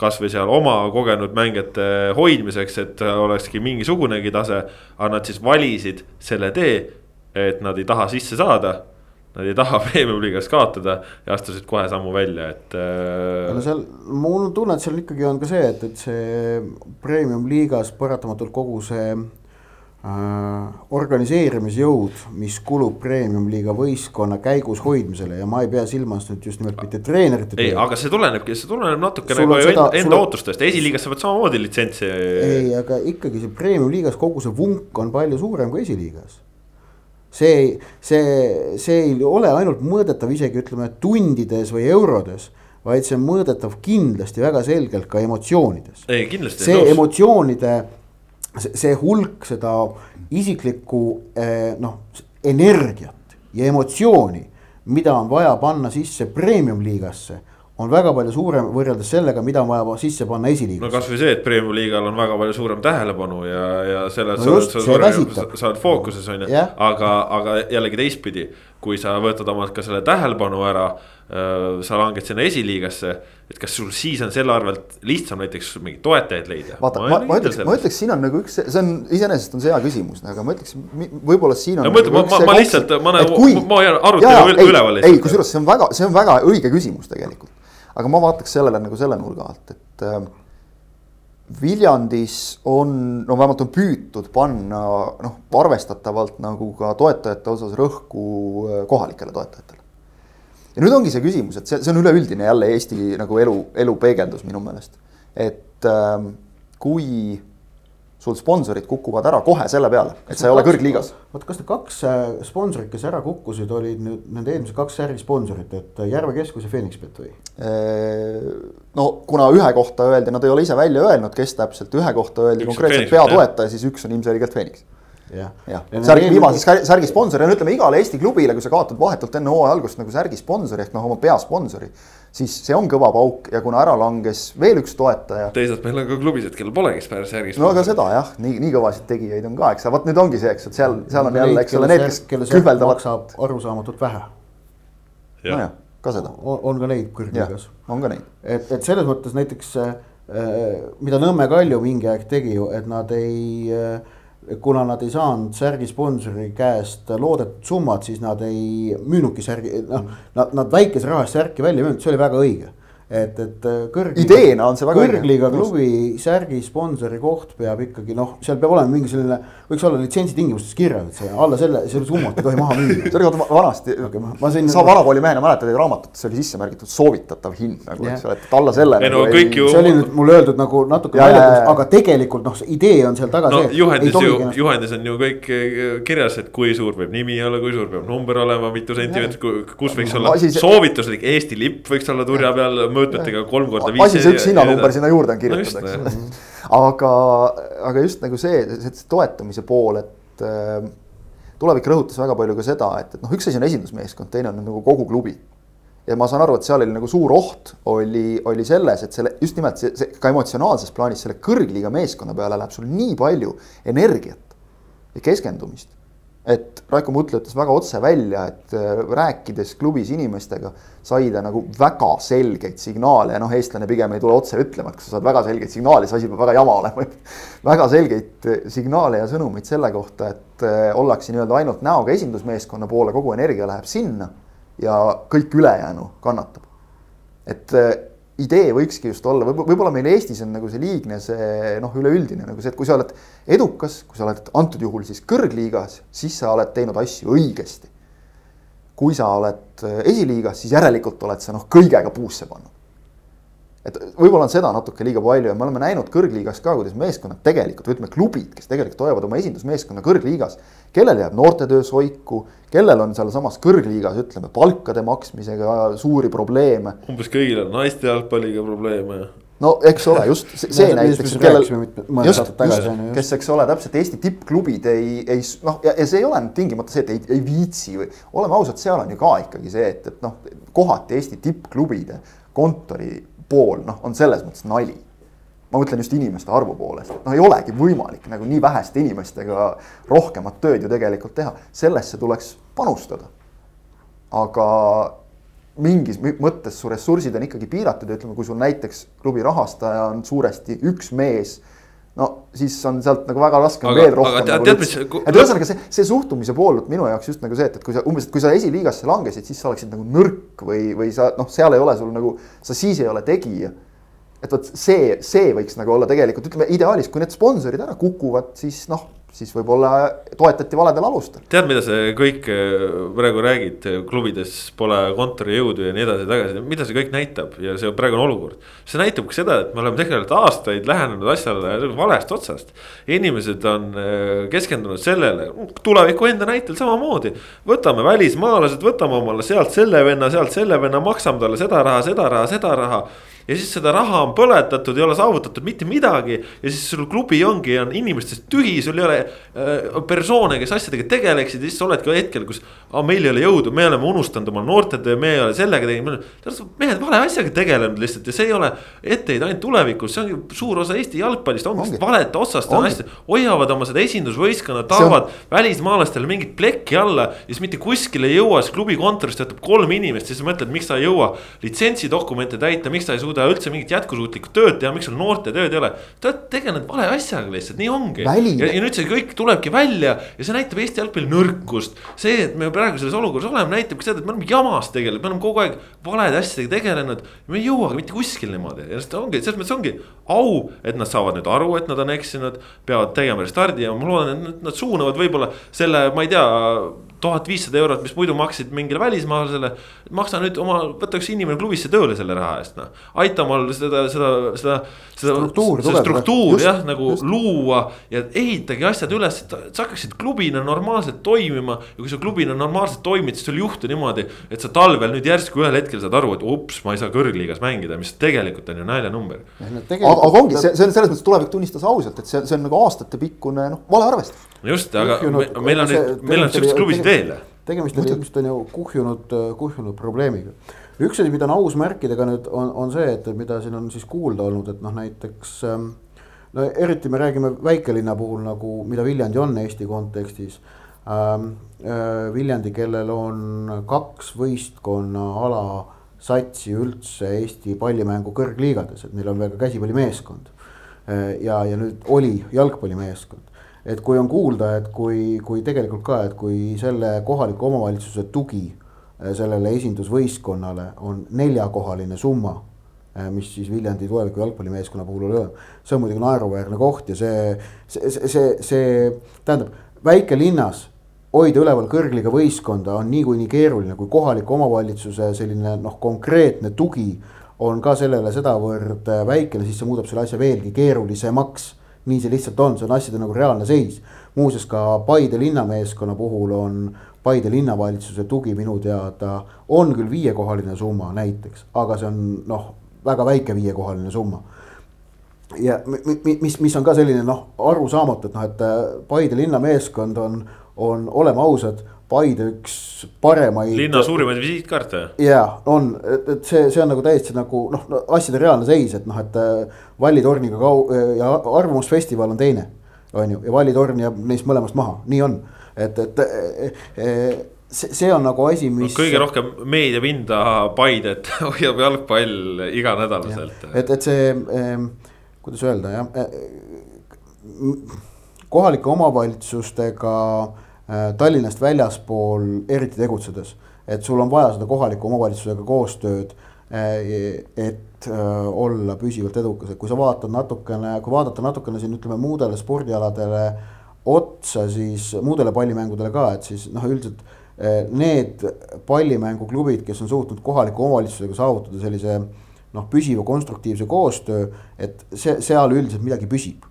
kasvõi seal oma kogenud mängijate hoidmiseks, et olekski mingisugunegi tase. aga nad siis valisid selle tee, et nad ei taha sisse saada. Nad ei taha (laughs) premium-liigas kaotada ja astusid kohe sammu välja, et. Äh, no seal, mul on tunne, et seal ikkagi on ka see, et, et see premium-liigas paratamatult kogu see Äh, organiseerimisjõud, mis kulub premium-liiga võistkonna käigus hoidmisele ja ma ei pea silmas nüüd just nimelt mitte treenerite. ei, aga see tulenebki, see tuleneb natukene nagu enda, enda ootustest, esiliigas saavad samamoodi litsentsi. ei, aga ikkagi see premium-liigas kogu see vunk on palju suurem kui esiliigas. see, see, see ei ole ainult mõõdetav isegi ütleme tundides või eurodes vaid see on mõõdetav kindlasti väga selgelt ka emotsioonides. see nõus. emotsioonide see hulk seda isiklikku eh, noh, energiat ja emotsiooni, mida on vaja panna sisse premium liigasse, on väga palju suurem võrreldes sellega, mida on vaja sisse panna esiliigas. no kasvõi see, et Premiumi liigal on väga palju suurem tähelepanu ja, ja selle no sa oled fookuses on ju, aga, aga jällegi teistpidi. Kui sa võtad omalt ka selle tähelepanu ära, sa langed sinna esiliigasse, et kas sul siis on selle arvelt lihtsam näiteks mingeid toetajaid leida? vaata, ma, ma, ütleks, ma ütleks, siin on nagu üks, see on iseenesest on see hea küsimus, aga ma ütleks, võib-olla siin on. no nagu ma, ma, ma lihtsalt, ma nagu, ma hoian arutelu üleval. ei, kusjuures see on väga, see on väga õige küsimus tegelikult aga ma vaataks sellele nagu selle nurga alt, et äh, Viljandis on, no vähemalt on püütud panna noh, arvestatavalt nagu ka toetajate osas rõhku äh, kohalikele toetajatele. ja nüüd ongi see küsimus, et see, see on üleüldine jälle Eesti nagu elu, elu peegeldus minu meelest. et äh, kui sul sponsorid kukuvad ära kohe selle peale, et sa ei ole kõrgliigas. oota, kas need kaks äh, sponsorit, kes ära kukkusid, olid nüüd nende eelmised kaks ärisponsorit, et äh, Järve Keskus ja Phoenixbet või? Äh, no kuna ühe kohta öeldi, nad ei ole ise välja öelnud, kes täpselt, ühe kohta öeldi üks konkreetselt peatoetaja, siis üks on ilmselgelt Phoenix jah ja. ja., särgi, viimase särgi sponsor ja no ütleme igale Eesti klubile, kui sa kaotad vahetult enne hooaja algust nagu särgi sponsori ehk noh, oma peasponsori siis see on kõva pauk ja kuna ära langes veel üks toetaja. teisalt meil on ka klubisid, kellel polegi järgis. no aga seda jah, nii, nii kõvasid tegijaid on ka, eks, vot nüüd ongi see, eks, et seal, seal on jälle, eks ole, need, kes kühveldavad. maksab arusaamatult vähe. nojah, ka seda. on ka neid kõrgliigas. on ka neid. et, et selles mõttes näiteks äh, mida Nõmme Kalju mingi aeg tegi ju, et nad ei äh, kuna nad ei saanud särgi sponsori käest loodetud summat, siis nad ei müünudki särgi, noh, nad, nad väikese raha eest särki välja ei müünud, see oli väga õige et, et äh, kõrgliiga. ideena on see väga kõrgliiga klubi särgi sponsori koht peab ikkagi noh, seal peab olema mingi selline, võiks olla litsentsi tingimustes kirjas, et see alla selle, selle summat ei tohi maha müüa. see oli vaata vanasti okay,, sain... sa vanakooli mehena mäletad, et raamatutes oli sisse märgitud soovitatav hind nagu, eks ole, et alla selle. ei no nagu kõik ju. see oli nüüd mulle öeldud nagu natuke naljakas, aga tegelikult noh, see idee on seal taga no, see. juhendis ju, juhendis on ju kõik eh, kirjas, et kui suur peab nimi olla, kui suur peab number olema, mitu sentimeetrit, kus võiks olla soovituslik Eesti lipp võiks olla turja peal mõõtmetega kolm korda viis. asi, see üks hinnanumber sinna juurde on kirjutatud, eks ole. aga, aga just nagu see, see toetamise pool, et äh, tulevik rõhutas väga palju ka seda, et, et noh, üks asi on esindusmeeskond, teine on nagu kogu klubi. ja ma saan aru, et seal oli nagu suur oht oli, oli selles, et selle just nimelt see, see ka emotsionaalses plaanis selle kõrgliiga meeskonna peale läheb sul nii palju energiat ja keskendumist et Raiko Mutla ütles väga otse välja, et äh, rääkides klubis inimestega, sai ta nagu väga selgeid signaale ja noh, eestlane pigem ei tule otse ütlema, et kui sa saad väga selgeid signaale, siis asi peab väga jama olema. (laughs) väga selgeid äh, signaale ja sõnumeid selle kohta, et äh, ollakse nii-öelda ainult näoga esindusmeeskonna poole, kogu energia läheb sinna ja kõik ülejäänu kannatab. et idee võikski just olla, võib-olla meil Eestis on nagu see liigne see noh, üleüldine nagu see, et kui sa oled edukas, kui sa oled antud juhul siis kõrgliigas, siis sa oled teinud asju õigesti. kui sa oled esiliigas, siis järelikult oled sa noh, kõigega puusse pannud. Et võib-olla on seda natuke liiga palju ja me oleme näinud kõrgliigas ka, kuidas meeskonnad tegelikult, ütleme klubid, kes tegelikult hoiavad oma esindusmeeskonna kõrgliigas, kellel jääb noortetöö soiku, kellel on sealsamas kõrgliigas, ütleme palkade maksmisega suuri probleeme. umbes kõigil on naiste jalgpalliga probleeme no eks ole, just see, see näiteks, kellel, just, just, kes, eks ole, täpselt Eesti tippklubid ei, ei noh, ja, ja see ei ole nüüd tingimata see, et ei, ei viitsi või oleme ausad, seal on ju ka ikkagi see, et, et noh, kohati Eesti tippklubide kontori pool noh, on selles mõttes nali ma mõtlen just inimeste arvu poolest, et noh, ei olegi võimalik nagu nii väheste inimestega rohkemat tööd ju tegelikult teha, sellesse tuleks panustada. aga mingis mõttes su ressursid on ikkagi piiratud ja ütleme, kui sul näiteks klubi rahastaja on suuresti üks mees no siis on sealt nagu väga raske aga, veel rohkem. nagu tead, mis. et ühesõnaga see, see suhtumise pool minu jaoks just nagu see, et, et kui sa umbes, et kui sa esiliigasse langesid, siis sa oleksid nagu nõrk või, või sa noh, seal ei ole sul nagu, sa siis ei ole tegija et vot see, see võiks nagu olla tegelikult ütleme ideaalis, kui need sponsorid ära kukuvad, siis noh, siis võib-olla toetati valedel alustel. tead, mida see kõik äh, praegu räägid, klubides pole kontorijõudu ja nii edasi ja tagasi, mida see kõik näitab ja see praegune olukord. see näitab ka seda, et me oleme tegelikult aastaid lähenenud asjale valest otsast. inimesed on äh, keskendunud sellele, tuleviku enda näitel samamoodi. võtame välismaalased, võtame omale sealt selle venna, sealt selle venna, maksame talle seda raha, seda raha, seda raha ja siis seda raha on põletatud, ei ole saavutatud mitte midagi. ja siis sul klubi ongi, on inimestest tühi, sul ei ole äh, persoone, kes asjadega tegeleksid ja siis sa oledki hetkel, kus. meil ei ole jõudu, me oleme unustanud oma noortetöö, me ei ole sellega teinud, mehed vale asjaga tegelenud lihtsalt ja see ei ole etteheide ainult tulevikus, see ongi suur osa Eesti jalgpallist ongi, ongi. valete otsast on hästi. hoiavad oma seda esindusvõistkonda, tahavad on... välismaalastele mingit plekki alla ja siis mitte kuskile ei jõua, siis klubi kontoris töötab kolm inimest, siis mõtled, miks sa ei jõua litsentsidokumente täita, miks sa ei suuda üldse mingit jätkusuutlikku tööd teha, miks sul noorte tööd ei ole. te olete tegelenud vale asjaga lihtsalt, nii ongi. ja, ja nüüd see kõik tulebki välja ja see näitab Eesti jalgpalli nõrkust. see, et me praegu selles olukorras oleme, näitabki seda, et me oleme jamas tegelikult, me oleme kogu aeg valede asjadega tegelenud. me ei jõuagi mitte kuskile niimoodi ja see ongi, selles mõttes ongi au, et nad saavad nüüd aru, et nad on eksinud. peavad tegema restardi ja ma loodan, et nad suunavad võib-olla selle, ma ei tea tuhat viissada eurot, mis muidu maksid mingile välismaalasele. maksa nüüd oma, võta üks inimene klubisse tööle selle raha eest, noh. Aita omal seda, seda, seda, seda struktuur, seda struktuur jah, nagu just. luua ja ehitage asjad üles, et sa hakkaksid klubina normaalselt toimima. ja kui sa klubina normaalselt toimid, siis sul ei juhtu niimoodi, et sa talvel nüüd järsku ühel hetkel saad aru, et ups, ma ei saa kõrgliigas mängida, mis tegelikult on ju naljanumber. aga, aga ongi, see, see on selles mõttes tulevik tunnistas ausalt, et see, see on nagu aastatepikkune noh, valearvestus just, aga me, meil on meil on siukseid klubisid veel. tegemist on ju kuhjunud, kuhjunud probleemiga. Üks asi, mida on aus märkida ka nüüd on, on see, et mida siin on siis kuulda olnud, et noh, näiteks. Ähm, no eriti me räägime väikelinna puhul nagu, mida Viljandi on Eesti kontekstis ähm,. Äh, Viljandi, kellel on kaks võistkonna ala satsi üldse Eesti pallimängu kõrgliigades, et neil on ka käsipallimeeskond. Äh, ja, ja nüüd oli jalgpallimeeskond et kui on kuulda, et kui, kui tegelikult ka, et kui selle kohaliku omavalitsuse tugi sellele esindusvõistkonnale on neljakohaline summa, äh, mis siis Viljandi tuleviku jalgpallimeeskonna puhul oli, see on muidugi naeruväärne koht ja see, see, see, see, see tähendab väikelinnas hoida üleval kõrgliga võistkonda on niikuinii keeruline, kui kohaliku omavalitsuse selline noh, konkreetne tugi on ka sellele sedavõrd äh, väikene, siis see muudab selle asja veelgi keerulisemaks nii see lihtsalt on, see on asjade nagu reaalne seis. muuseas ka Paide linnameeskonna puhul on Paide linnavalitsuse tugi minu teada on küll viiekohaline summa näiteks, aga see on noh, väga väike viiekohaline summa. ja mis, mis on ka selline noh, arusaamatu, et noh, et äh, Paide linnameeskond on, on, oleme ausad Paide üks paremaid. linna suurimaid visiitkaarte. ja on, et, et see, see on nagu täiesti nagu noh no,, asjade reaalne seis, et noh, et äh, Vallitorniga kau- ja Arvamusfestival on teine. on ju, ja Vallitorn jääb neist mõlemast maha, nii on, et, et e, e, see, see on nagu asi, mis no,. kõige rohkem meediapinda Paidet (laughs) hoiab jalgpall iganädalaselt. et, et see eh,, kuidas öelda jah eh,, kohalike omavalitsustega Äh, Tallinnast väljaspool eriti tegutsedes. et sul on vaja seda kohaliku omavalitsusega koostööd, äh, et äh, olla püsivalt edukas, et kui sa vaatad natukene, kui vaadata natukene siin ütleme muudele spordialadele otsa, siis muudele pallimängudele ka, et siis noh, üldiselt need pallimänguklubid, kes on suutnud kohaliku omavalitsusega saavutada sellise noh, püsiva konstruktiivse koostöö, et see, seal üldiselt midagi püsib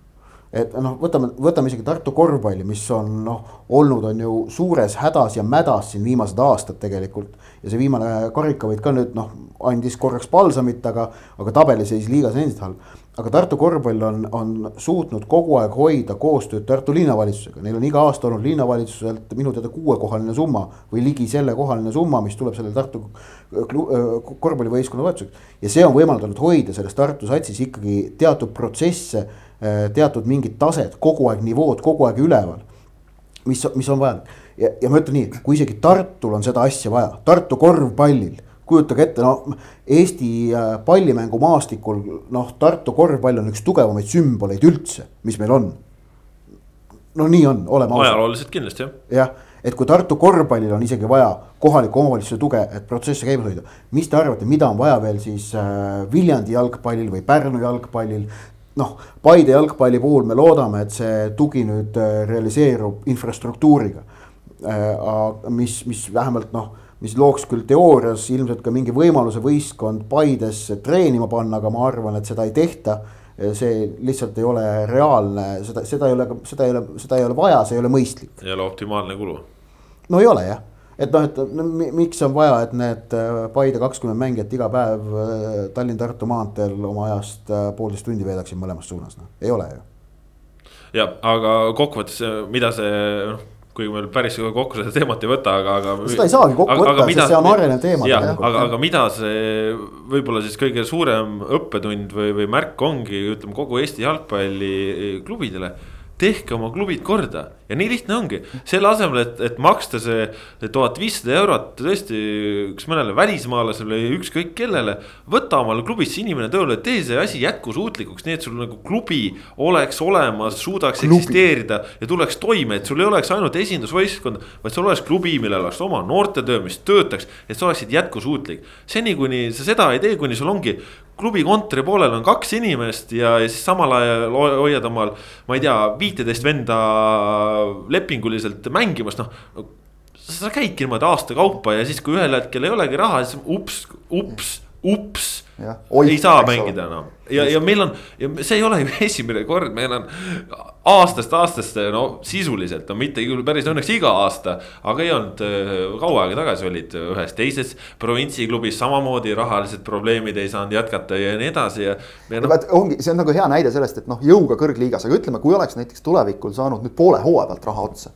et noh, võtame, võtame isegi Tartu korvpalli, mis on noh, olnud on ju suures hädas ja mädas siin viimased aastad tegelikult. ja see viimane karikavõit ka nüüd noh, andis korraks palsamit, aga, aga tabeliseis liigas on endiselt halb. Aga Tartu korvpall on, on suutnud kogu aeg hoida koostööd Tartu linnavalitsusega, neil on iga aasta olnud linnavalitsuselt minu teada kuuekohaline summa või ligi sellekohaline summa, mis tuleb sellele Tartu korvpallivõistkonna toetuseks. ja see on võimaldanud hoida selles Tartu satsis ikkagi teatud protsesse teatud mingid tased, kogu aeg nivood, kogu aeg üleval. mis, mis on vajalik ja, ja ma ütlen nii, kui isegi Tartul on seda asja vaja, Tartu korvpallil kujutage ette, no Eesti äh, pallimängumaastikul noh, Tartu korvpall on üks tugevamaid sümboleid üldse, mis meil on. no nii on, oleme ausad. ajalooliselt kindlasti jah. jah, et kui Tartu korvpallil on isegi vaja kohaliku omavalitsuse tuge, et protsesse käimas hoida. mis te arvate, mida on vaja veel siis äh, Viljandi jalgpallil või Pärnu jalgpallil noh, Paide jalgpalli puhul me loodame, et see tugi nüüd äh, realiseerub infrastruktuuriga. Äh, mis, mis vähemalt noh, mis looks küll teoorias ilmselt ka mingi võimaluse võistkond Paidesse treenima panna, aga ma arvan, et seda ei tehta. see lihtsalt ei ole reaalne, seda, seda ei ole, seda ei ole, seda ei ole vaja, see ei ole mõistlik. ei ole optimaalne kulu. no ei ole jah et noh, et no, miks on vaja, et need äh, Paide kakskümmend mängijat iga päev äh, Tallinn-Tartu maanteel oma ajast äh, poolteist tundi veedaksid mõlemas suunas, noh, ei ole ju. jah, aga kokkuvõttes, mida see noh kuigi me päris kokku seda teemat ei võta, aga, aga. seda ei saagi kokku võtta, sest see on arenev teema. jah, aga, aga mida see võib-olla siis kõige suurem õppetund või, või märk ongi, ütleme kogu Eesti jalgpalliklubidele tehke oma klubid korda ja nii lihtne ongi, selle asemel, et, et maksta see tuhat viissada eurot tõesti kas mõnele välismaalasele või ükskõik kellele. võta omale klubisse inimene tööle, tee see asi jätkusuutlikuks, nii et sul nagu klubi oleks olemas, suudaks klubi. eksisteerida ja tuleks toime, et sul ei oleks ainult esindusvõistkond. vaid sul oleks klubi, millel oleks oma noortetöö, mis töötaks, et sa oleksid jätkusuutlik. seni, kuni sa seda ei tee, kuni sul ongi klubi kontori poolel on kaks inimest ja, ja siis samal ajal hoiad omal, ma ei tea, viiteist venda lepinguliselt mängimas, noh. sa käidki niimoodi aasta kaupa ja siis, kui ühel hetkel ei olegi raha, siis ups, ups, ups ei saa mängida enam ja, ja meil on ja see ei ole ju (laughs) esimene kord, meil on aastast aastasse no sisuliselt, no mitte küll päris õnneks iga aasta. aga ei olnud, äh, kaua aega tagasi olid ühes teises provintsiklubis samamoodi rahalised probleemid ei saanud jätkata ja nii edasi ja. ja no, ongi, see on nagu hea näide sellest, et noh, jõuga kõrgliigas, aga ütleme, kui oleks näiteks tulevikul saanud nüüd poole hooaja pealt raha otsa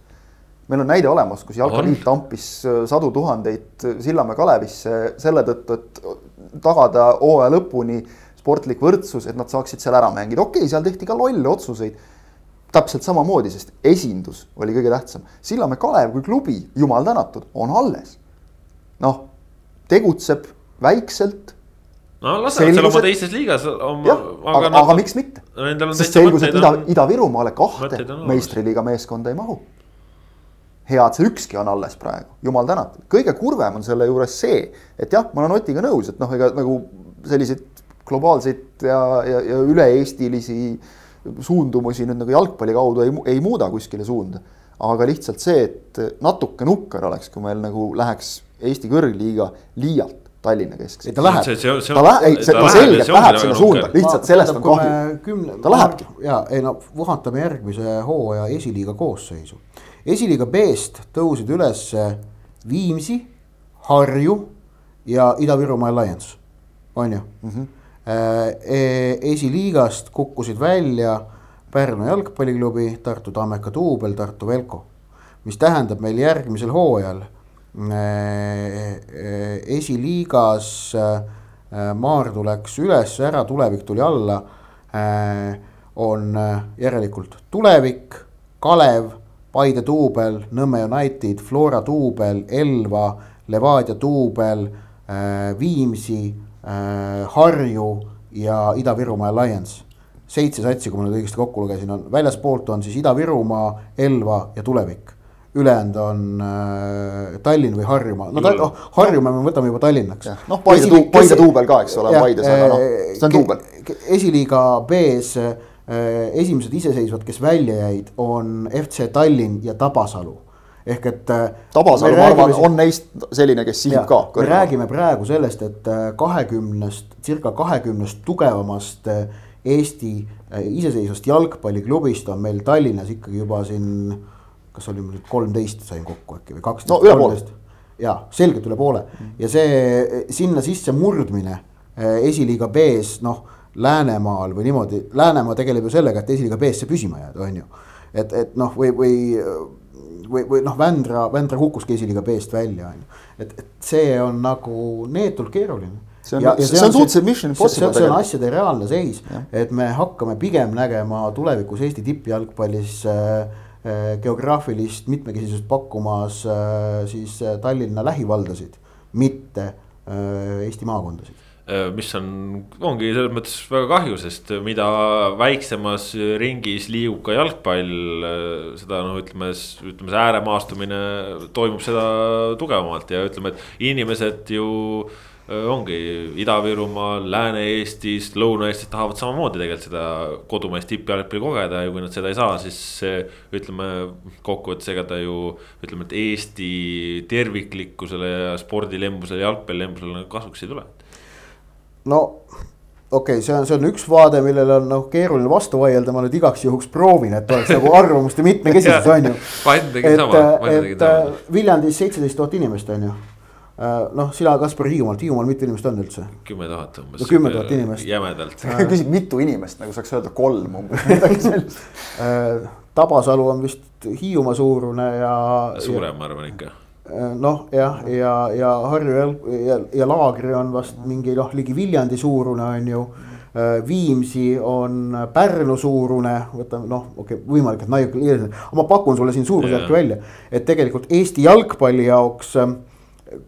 meil on näide olemas, kus jalkaliit tampis äh, sadu tuhandeid Sillamäe Kalevisse selle tõttu, et tagada hooaja lõpuni sportlik võrdsus, et nad saaksid seal ära mängida, okei okay,, seal tehti ka lolle otsuseid. täpselt samamoodi, sest esindus oli kõige tähtsam. Sillamäe Kalev kui klubi, jumal tänatud, on alles. noh, tegutseb väikselt. no lasevad seal oma teises liigas oma. aga, aga, aga miks mitte? sest selgus, et Ida, Ida-Virumaale kahte meistriliiga meeskonda ei mahu hea, et see ükski on alles praegu, jumal tänatud. kõige kurvem on selle juures see, et jah, ma olen Otiga nõus, et noh, ega nagu selliseid globaalseid ja, ja, ja üle-eestilisi suundumusi nüüd nagu jalgpalli kaudu ei, ei muuda kuskile suunda. aga lihtsalt see, et natuke nukker oleks, kui meil nagu läheks Eesti kõrgliiga liialt Tallinna keskseks. ta läheb. ta läheb, ei see, ta selgelt läheb sinna suunda, lihtsalt sellest on kahju. ta lähebki. ja ei no vaatame järgmise hooaja esiliiga koosseisu esiliiga B-st tõusid üles Viimsi, Harju ja Ida-Virumaa Alliance, on ju mm. -hmm. esiliigast kukkusid välja Pärnu jalgpalliklubi, Tartu Tammeka duubel, Tartu Velko. mis tähendab meil järgmisel hooajal äh, esiliigas Maardu läks üles, ära, tulevik tuli alla. on järelikult tulevik, Kalev Paide duubel, Nõmme United, Flora duubel, Elva, Levadia duubel äh,, Viimsi äh,, Harju ja Ida-Virumaa Alliance. seitse satsi, kui ma nüüd õigesti kokku lugesin, on väljaspoolt on siis Ida-Virumaa, Elva ja Tulevik. ülejäänud on äh, Tallinn või Harjumaa, no ta, oh, Harjumaa me võtame juba Tallinnaks. noh, Paide, Paide duubel ka, eks ole, Paides, aga noh, see on duubel. esiliiga B-s Äh, esimesed iseseisvad, kes välja jäid, on FC Tallinn ja Tabasalu ehk et. Äh, Tabasalu, ma arvan, on neist selline, kes sihib ka. me räägime praegu sellest, et äh, kahekümnest, circa kahekümnest tugevamast Eesti iseseisvast jalgpalliklubist on meil Tallinnas ikkagi juba siin. kas oli nüüd kolmteist sain kokku äkki või kaksteist? no üle poole. ja selgelt üle poole ja see sinna sisse murdmine esiliiga B-s noh Läänemaal või niimoodi, Läänemaa tegeleb ju sellega, et esiliiga B-sse püsima jääda, on ju. et, et noh, või, või, või, või noh, Vändra, Vändra kukkuski esiliiga B-st välja, on ju. et, et see on nagu neetult keeruline. see on, see, see on suhteliselt mission impossible. see on asjade reaalne seis, et me hakkame pigem nägema tulevikus Eesti tippjalgpallis äh, äh, geograafilist mitmekesisust pakkumas äh, siis äh, Tallinna lähivaldasid, mitte äh, Eesti maakondasid mis on, ongi selles mõttes väga kahju, sest mida väiksemas ringis liigub ka jalgpall, äh, seda noh, ütleme, ütleme see ääremaastumine toimub seda tugevamalt ja ütleme, et inimesed ju äh, ongi Ida-Virumaal, Lääne-Eestis, Lõuna-Eestis tahavad samamoodi tegelikult seda kodumaist tippjalgpalli kogeda ja kui nad seda ei saa, siis ütleme kokkuvõttes, ega ta ju ütleme, et Eesti terviklikkusele ja spordilembusele, jalgpalliembusele kasuks ei tule no okei okay,, see on, see on üks vaade, millele on noh keeruline vastu vaielda, ma nüüd igaks juhuks proovin, et oleks nagu arvamuste mitmekesisus (laughs) on ju. enne tegin sama. Viljandis seitseteist tuhat inimest on ju Äh, noh, sina, Kaspar, Hiiumaalt, Hiiumaal mitu inimest on üldse? kümme tuhat umbes. no kümme tuhat inimest. jämedalt küsid mitu inimest, nagu saaks öelda kolm umbes, midagi (laughs) sellist äh, Tabasalu on vist Hiiumaa suurune ja. suurem, ma arvan ikka. Äh, noh, jah, ja, ja Harju ja, ja, ja Laagri on vast mingi noh, ligi Viljandi suurune on ju. Viimsi on Pärnu suurune, võtame noh, okei okay,, võimalik, et naiuke, aga ma pakun sulle siin suurusjärku välja, et tegelikult Eesti jalgpalli jaoks äh,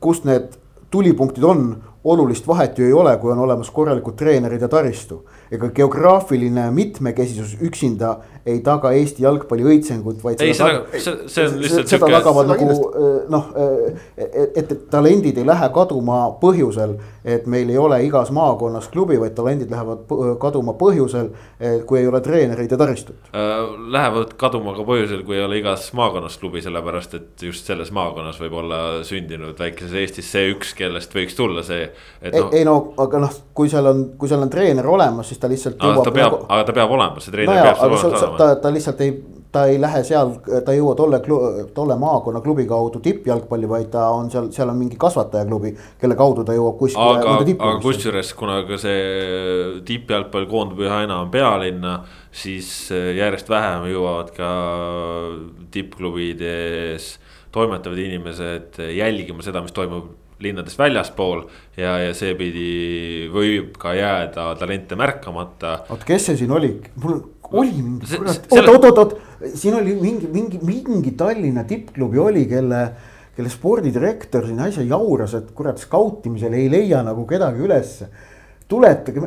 kus need tulipunktid on, olulist vahet ju ei ole, kui on olemas korralikud treenerid ja taristu. Ega geograafiline mitmekesisus üksinda ei taga Eesti jalgpalli õitsengut, vaid. ei, see, see, see on lihtsalt. seda tagavad nagu äh, noh, äh, et, et talendid ei lähe kaduma põhjusel, et meil ei ole igas maakonnas klubi, vaid talendid lähevad kaduma põhjusel, kui ei ole treenereid ja taristut äh,. Lähevad kaduma ka põhjusel, kui ei ole igas maakonnas klubi, sellepärast et just selles maakonnas võib olla sündinud väikeses Eestis see üks, kellest võiks tulla see. No, ei, ei no aga noh, kui seal on, kui seal on treener olemas, siis ta lihtsalt. aga ta peab nagu..., aga ta peab olema, see treener no peab olemas olema ta, ta lihtsalt ei, ta ei lähe seal, ta ei jõua tolle, tolle maakonna klubi kaudu tippjalgpalli, vaid ta on seal, seal on mingi kasvatajaklubi, kelle kaudu ta jõuab kuskile. aga, aga kusjuures, kuna ka see tippjalgpall koondub üha enam pealinna, siis järjest vähem jõuavad ka tippklubides toimetavad inimesed jälgima seda, mis toimub linnadest väljaspool ja, ja seepidi võib ka jääda talente märkamata. oot, kes see siin oli, mul oli mingi, oot, oot, oot, oot, siin oli mingi, mingi, mingi Tallinna tippklubi oli, kelle, kelle spordidirektor siin äsja jauras, et kurat, skautimisel ei leia nagu kedagi ülesse. tuletage,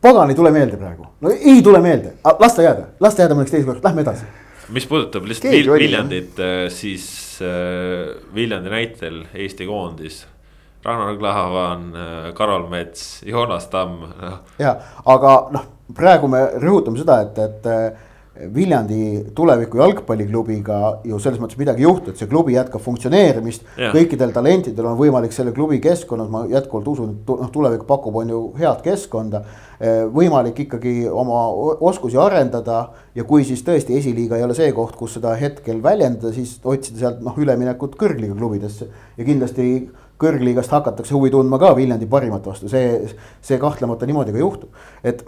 pagan ei tule meelde praegu, no ei tule meelde, las ta jääda, las ta jääda mõneks teiseks lähme edasi. mis puudutab lihtsalt Vil Viljandit, äh, siis äh, Viljandi näitel Eesti koondis Ragnar Klavan, äh, Karol Mets, Joonas Tamm (laughs) ja, aga noh praegu me rõhutame seda, et, et äh, Viljandi tuleviku jalgpalliklubiga ju selles mõttes midagi ei juhtu, et see klubi jätkab funktsioneerimist. kõikidel talentidel on võimalik selle klubi keskkonnas, ma jätkuvalt usun, et noh, tulevik pakub, on ju head keskkonda. Äh, võimalik ikkagi oma oskusi arendada ja kui siis tõesti esiliiga ei ole see koht, kus seda hetkel väljendada, siis otsida sealt noh, üleminekut kõrgliiga klubidesse ja kindlasti kõrgliigast hakatakse huvi tundma ka Viljandi parimat vastu, see, see kahtlemata niimoodi ka juhtub, et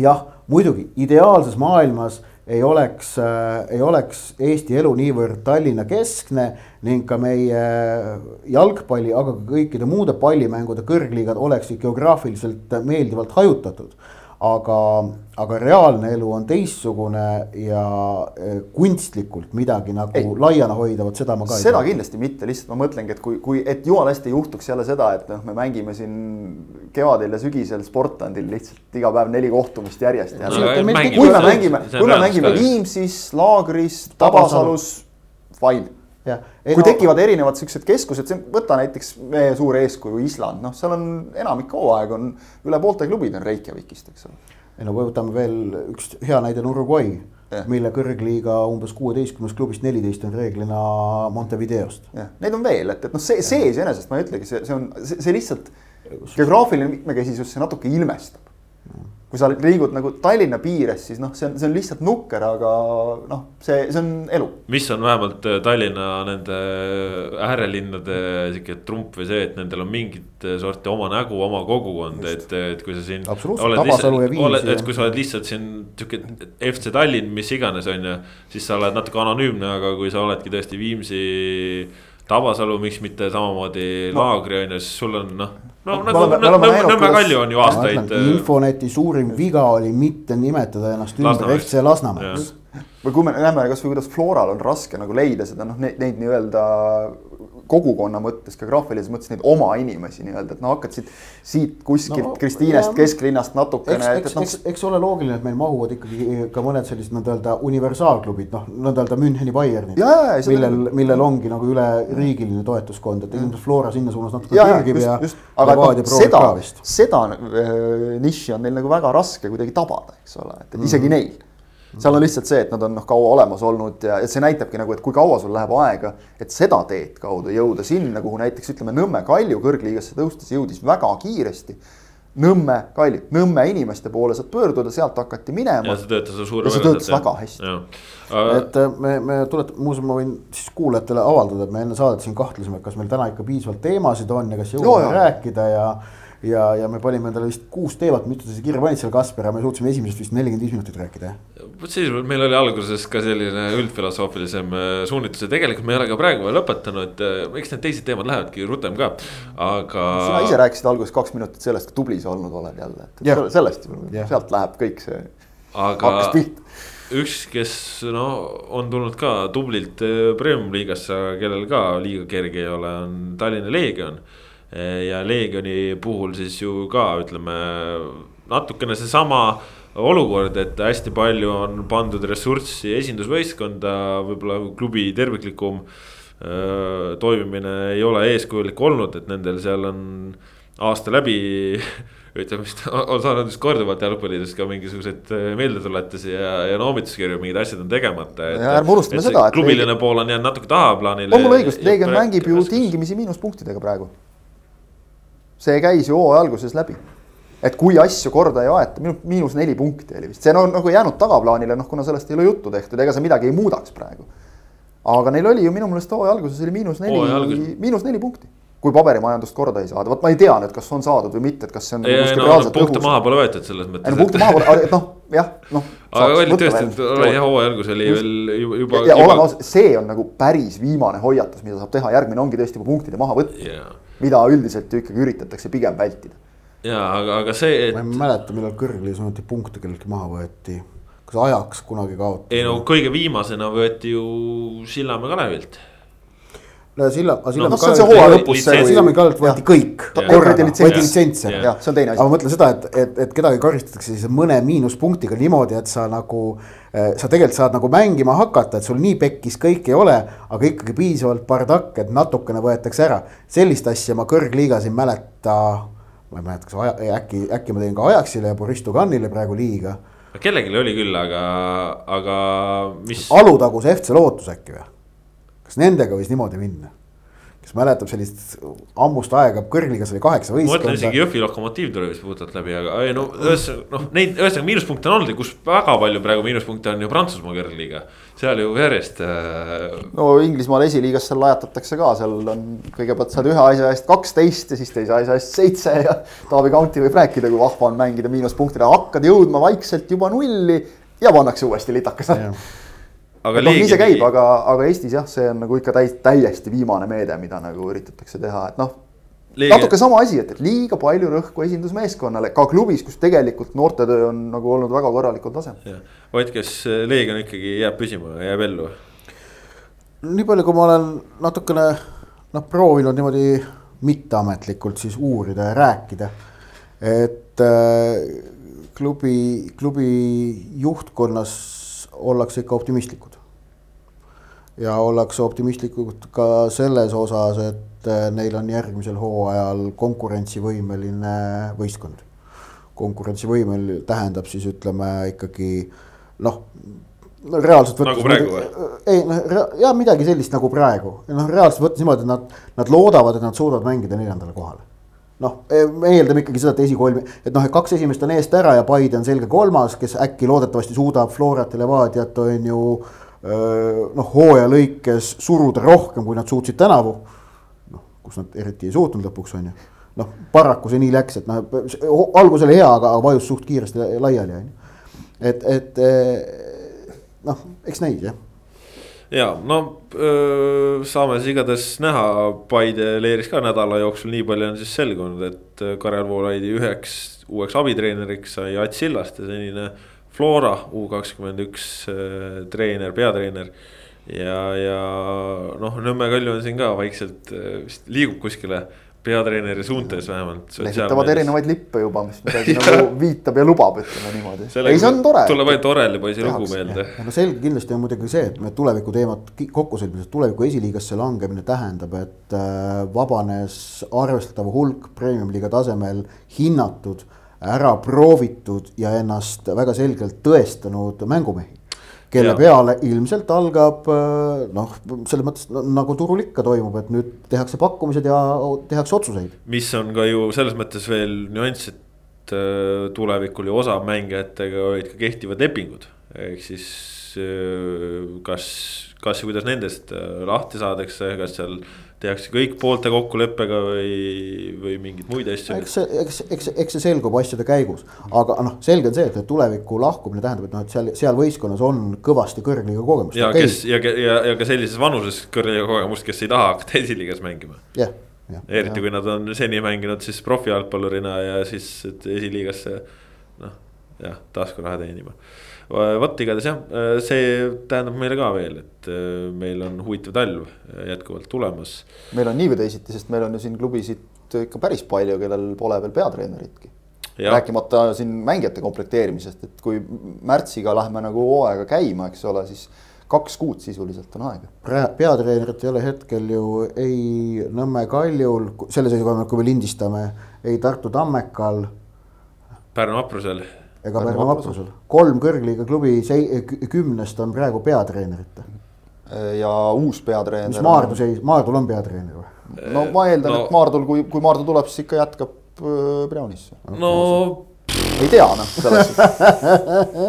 jah, muidugi ideaalses maailmas ei oleks äh,, ei oleks Eesti elu niivõrd Tallinna keskne ning ka meie jalgpalli, aga ka kõikide muude pallimängude kõrgliigad oleksid geograafiliselt meeldivalt hajutatud aga, aga reaalne elu on teistsugune ja eh, kunstlikult midagi nagu ei, laiana hoida, vot seda ma ka ei tea. seda kindlasti mitte, lihtsalt ma mõtlengi, et kui, kui, et jumala hästi ei juhtuks jälle seda, et noh, me mängime siin kevadel ja sügisel sportlandil lihtsalt iga päev neli kohtumist järjest. kui me mängime, kui me mängime Viimsis, Laagris, Tabasalus, fine kui no, tekivad erinevad siuksed keskused, võta näiteks meie suur eeskuju Island, noh, seal on enamik hooaeg on üle poolte klubid on Reykjavikist, eks ole. ei no võtame veel üks hea näide on Uruguay, mille kõrgliiga umbes kuueteistkümnest klubist neliteist on reeglina Montevideost. jah, neid on veel, et, et noh, see, see iseenesest ma ei ütlegi, see, see on, see lihtsalt geograafiline mitmekesisus, see natuke ilmestab kui sa liigud nagu Tallinna piires, siis noh, see on, see on lihtsalt nukker, aga noh, see, see on elu. mis on vähemalt äh, Tallinna nende äärelinnade sihuke trump või see, et nendel on mingit sorti oma nägu, oma kogukond, et, et kui sa siin. et kui sa oled lihtsalt siin sihuke FC Tallinn, mis iganes, on ju, siis sa oled natuke anonüümne, aga kui sa oledki tõesti Viimsi Tabasalu, miks mitte samamoodi no. Laagri on ju, siis sul on noh. no nagu Nõmme Kalju on ju aastaid. Äh, infoneti suurim viga oli mitte nimetada ennast ümber FC Lasnamäeks või kui me näeme kasvõi kuidas Floral on raske nagu leida seda noh, neid, neid nii-öelda kogukonna mõttes, geograafilises mõttes neid oma inimesi nii-öelda, et no hakkad siit, siit kuskilt no, Kristiinest, kesklinnast natukene. eks, eks, eks, eks ole loogiline, et meil mahuvad ikkagi ka mõned sellised nõnda-öelda universaalklubid, noh, nõnda-öelda Müncheni Bayernid. millel, millel ongi nagu üleriigiline toetuskond, et ilmselt Flora sinna suunas natuke pürgib ja, aga no, seda, seda äh, nišši on neil nagu väga raske kuidagi tabada, eks ole, et, et mm. isegi neil seal on lihtsalt see, et nad on noh, kaua olemas olnud ja, ja see näitabki nagu, et kui kaua sul läheb aega, et seda teed kaudu jõuda sinna, kuhu näiteks ütleme, Nõmme Kalju kõrgliigasse tõustes jõudis väga kiiresti. Nõmme, Kaili, Nõmme inimeste poole saad pöörduda, sealt hakati minema. ja see töötas suurepäraselt. ja see töötas väga hästi. et äh, me, me tuletame, muuseas ma võin siis kuulajatele avaldada, et me enne saadet siin kahtlesime, et kas meil täna ikka piisavalt teemasid on ja kas jõuame rääkida ja ja, ja me panime endale vist kuus teemat, mitu sa kirja panid seal Kasper ja me suutsime esimesest vist nelikümmend viis minutit rääkida, jah? vot siis meil oli alguses ka selline üldfilosoofilisem äh, suunitlus ja tegelikult me ei ole ka praegu veel lõpetanud, äh, eks need teised teemad lähevadki rutem ka, aga. sina ise rääkisid alguses kaks minutit sellest, kui tubli sa olnud oled jälle, et yeah. sellest, sealt läheb kõik see aga... hakkas pihta üks, kes no on tulnud ka tublilt äh, premium liigasse, kellel ka liiga kerge ei ole, on Tallinna Leegion Eh, ja Leegioni puhul siis ju ka ütleme natukene seesama olukord, et hästi palju on pandud ressurssi esindusvõistkonda, võib-olla klubi terviklikum öö, toimimine ei ole eeskujulik olnud, et nendel seal on aasta läbi (laughs) ütleme vist on saanud vist korduvalt jalgpallides ka mingisuguseid meeldetuletusi ja, ja noomituskirju, mingid asjad on tegemata. ärme unustame seda, klubiline Leegi... pool on jäänud natuke tahaplaanile. on mul õigus, Leegion mängib ju tingimisi miinuspunktidega praegu see käis ju hooaja alguses läbi. et kui asju korda ei aeta, minu miinus neli punkti oli vist, see on nagu jäänud tagaplaanile, noh, kuna sellest ei ole juttu tehtud, ega see midagi ei muudaks praegu. aga neil oli ju minu meelest hooaja alguses oli miinus neli, miinus neli punkti kui paberimajandust korda ei saada, vot ma ei tea nüüd, kas on saadud või mitte, et kas see on. ei, ei no punkte maha pole võetud selles mõttes. ei no punkte maha pole, (laughs) noh jah, noh. aga oli tõesti, jah hooaja algus oli veel juba. ja, ja oleme ausad, see on nagu päris viimane hoiatus, mida saab teha, järgmine ongi tõesti juba punktide mahavõtt yeah mida üldiselt ju ikkagi üritatakse pigem vältida. ja aga, aga see et.... ma ei mäleta, millal kõrgliigas ometi punkte kelleltki maha võeti. kas ajaks kunagi kaotati? ei no kõige viimasena võeti ju Sillamäe Kalevilt no Silla, Sillamäe no, see hooaja lõpus. Sillamäe Kalevilt võeti kõik. võeti litsentse. jah, see on teine asi. aga mõtle seda, et, et, et kedagi karistatakse siis mõne miinuspunktiga niimoodi, et sa nagu Eh, sa tegelikult saad nagu mängima hakata, et sul nii pekkis kõik ei ole, aga ikkagi piisavalt bardakk, et natukene võetakse ära. sellist asja ma kõrgliigas ei mäleta. ma ei mäleta, kas aja, äkki, äkki ma teen ka Ajaxile ja Boris Duganile praegu liiga. kellelgi oli küll, aga, aga mis. Alutaguse FC Lootus äkki või? Kas nendega võis niimoodi minna? kes mäletab sellist ammust aega, kõrgligas oli kaheksa võistkonda. ma mõtlen isegi Jõhvi Lokomotiiv tuli vist puhtalt läbi, aga ei no ühesõnaga noh, neid ühesõnaga miinuspunkte on olnud ja kus väga palju praegu miinuspunkte on ju Prantsusmaa kõrgliiga. seal ju järjest äh.... no Inglismaal esiliigas seal lajatatakse ka, seal on kõigepealt saad ühe asja eest kaksteist ja siis teise asja eest seitse ja. Taavi Kaunti võib rääkida, kui vahva on mängida miinuspunktidega, hakkad jõudma vaikselt juba nulli ja pannakse uuesti litakas aga noh, nii see käib, aga, aga Eestis jah, see on nagu ikka täis, täiesti viimane meede, mida nagu üritatakse teha, et noh. natuke sama asi, et, et liiga palju rõhku esindusmeeskonnale ka klubis, kus tegelikult noortetöö on nagu olnud väga korralikul tasemel. Ott, kas Leegion ikkagi jääb püsima, jääb ellu? nii palju, kui ma olen natukene noh, proovinud niimoodi mitteametlikult siis uurida ja rääkida, et äh, klubi, klubi juhtkonnas ollakse ikka optimistlikud ja ollakse optimistlikud ka selles osas, et eh, neil on järgmisel hooajal konkurentsivõimeline võistkond. konkurentsivõimel tähendab siis ütleme ikkagi noh, reaalselt võttes. nagu praegu või? ei noh, ja midagi sellist nagu praegu, noh reaalselt võttes niimoodi, et nad, nad loodavad, et nad suudavad mängida neljandale kohale noh, me eeldame ikkagi seda, et esikolm, et noh, et kaks esimest on eest ära ja Paide on selge kolmas, kes äkki loodetavasti suudab Florat ja Levadiat on ju noh, hooaja lõikes suruda rohkem, kui nad suutsid tänavu. noh, kus nad eriti ei suutnud lõpuks on ju. noh, paraku see nii läks, et noh, algus oli hea, aga vajus suht kiiresti laiali on ju. et, et noh, eks näis jah ja no öö, saame siis igatahes näha, Paide leeris ka nädala jooksul, nii palju on siis selgunud, et Karel Voolaidi üheks uueks abitreeneriks sai Ats Sillast ja senine Flora U kakskümmend üks äh, treener, peatreener. ja, ja noh, Nõmme Kalju on siin ka vaikselt äh, vist liigub kuskile peatreeneri suuntes vähemalt. lehvitavad erinevaid lippe juba, mis (laughs) midagi nagu viitab ja lubab, ütleme niimoodi. ei, see on tore. tuleb ainult Oreli poisi lugu meelde. no selge kindlasti on muidugi see, et me tuleviku teemat kokku sõlmides, tuleviku esiliigasse langemine tähendab, et äh, vabanes arvestatav hulk premium-liiga tasemel hinnatud ära proovitud ja ennast väga selgelt tõestanud mängumehi. kelle ja. peale ilmselt algab äh, noh, selles mõttes nagu turul ikka toimub, et nüüd tehakse pakkumised ja tehakse otsuseid. mis on ka ju selles mõttes veel nüanss, et äh, tulevikul ju osa mängijatega olid ka kehtivad lepingud, ehk siis äh, kas, kas ja kuidas nendest lahti saadakse, kas seal tehakse kõik poolte kokkuleppega või, või mingeid muid asju? eks see, eks, eks, eks see selgub asjade käigus, aga noh, selge on see, et tuleviku lahkumine tähendab, et noh, et seal, seal võistkonnas on kõvasti kõrgliiga kogemust. ja okay. kes ja, ja, ja ka sellises vanuses kõrgliiga kogemust, kes ei taha hakata (laughs) esiliigas mängima. jah Ja, eriti ja. kui nad on seni mänginud siis profijalgpallurina ja siis esiliigasse noh, jah, taskuraha teenima vot igatahes jah, see tähendab meile ka veel, et äh, meil on huvitav talv jätkuvalt tulemas. meil on nii või teisiti, sest meil on ju siin klubisid ikka päris palju, kellel pole veel peatreeneritki. rääkimata siin mängijate komplekteerimisest, et kui märtsiga lähme nagu hooaega käima, eks ole, siis kaks kuud sisuliselt on aega. peatreenerit ei ole hetkel ju ei Nõmme Kaljul, selle seisukoha pealt, kui me lindistame, ei Tartu Tammekal. Pärnu Vaprusel ega Pärnu vaprusel. kolm kõrgliiga klubi kümnest on praegu peatreenerita. ja uus peatreener. mis Maardu seis, Maardul on peatreener või? no ma eeldan no., et Maardul, kui, kui Maardu tuleb, siis ikka jätkab Brownis. no. ei tea noh, selles suhtes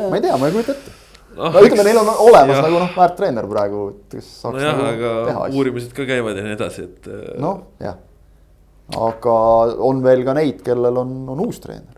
ma ei tea, ma ei kujuta ette no, no ütleme, neil on olemas jah. nagu noh, väärt treener praegu, kes saaks no. nojah, nagu aga uurimised ka käivad ja nii edasi, et. noh, jah. aga on veel ka neid, kellel on, on uus treener.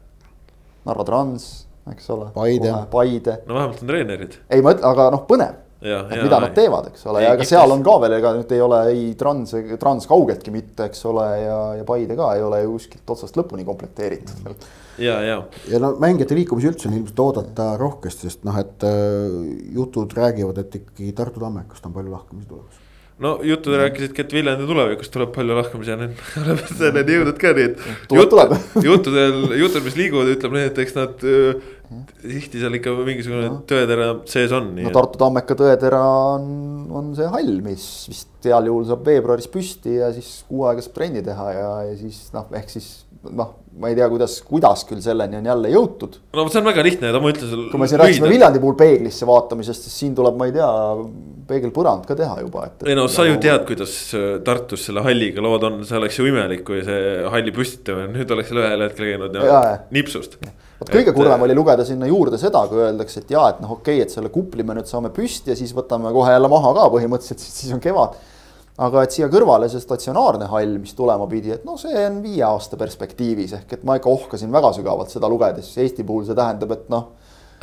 Narva Trans eks ole. Paide. Paide. no vähemalt on treenerid. ei, ma ütlen, aga noh, põnev. et mida ei. nad teevad, eks ole, ja ega seal on ka veel, ega nüüd ei ole ei Trans, Trans kaugeltki mitte, eks ole, ja, ja Paide ka ei ole ju kuskilt otsast lõpuni komplekteeritud veel ja, ja. ja no mängijate liikumisi üldse on ilmselt oodata rohkesti, sest noh, et äh, jutud räägivad, et ikkagi Tartu Tammekast on palju lahkumisi tulemas no jutud rääkisidki, et Viljandi tulevikus tuleb palju lahkumisi ja nüüd me (laughs) oleme selleni jõudnud ka, nii et. tuleb. (laughs) juttudel, jutud, mis liiguvad, ütleb nii, et eks nad tihti seal ikka mingisugune no. tõetera sees on. no Tartu Tammeka tõetera on, on see hall, mis vist heal juhul saab veebruaris püsti ja siis kuu aega saab trenni teha ja, ja siis noh, ehk siis noh, ma ei tea, kuidas, kuidas küll selleni on jälle jõutud. no see on väga lihtne, ma ütlen sulle. kui me siin rääkisime Viljandi puhul peeglisse vaatamisest, siis siin tuleb, ma ei tea, peegelpõrand ka teha juba, et. ei no sa ju tead, kuidas äh, Tartus selle halliga lood on, see oleks ju imelik, kui see halli püstitamine (laughs) nüüd oleks ühel hetkel käinud ja, ja nipsust. vot kõige kurvem oli lugeda sinna juurde seda, kui öeldakse, et jaa, et noh, okei okay,, et selle kupli me nüüd saame püsti ja siis võtame kohe jälle maha ka põhimõtteliselt, (laughs) siis on kevad aga et siia kõrvale see statsionaarne hall, mis tulema pidi, et noh, see on viie aasta perspektiivis ehk et ma ikka ohkasin väga sügavalt seda lugedes, Eesti puhul see tähendab, et noh.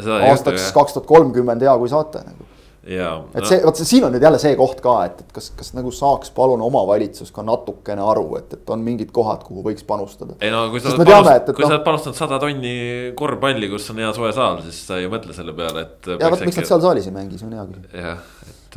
aastaks kaks tuhat kolmkümmend hea, kui saate nagu et see, vot siin on nüüd jälle see koht ka, et, et kas, kas nagu saaks palun omavalitsus ka natukene aru, et, et on mingid kohad, kuhu võiks panustada. ei no kui sa oled panustanud, kui no, sa oled panustanud sada tonni korvpalli, kus on hea soe saal, siis sa ei mõtle selle peale, et. ja vot, miks nad seal saalis ei mängi, see on hea küsimus. jah,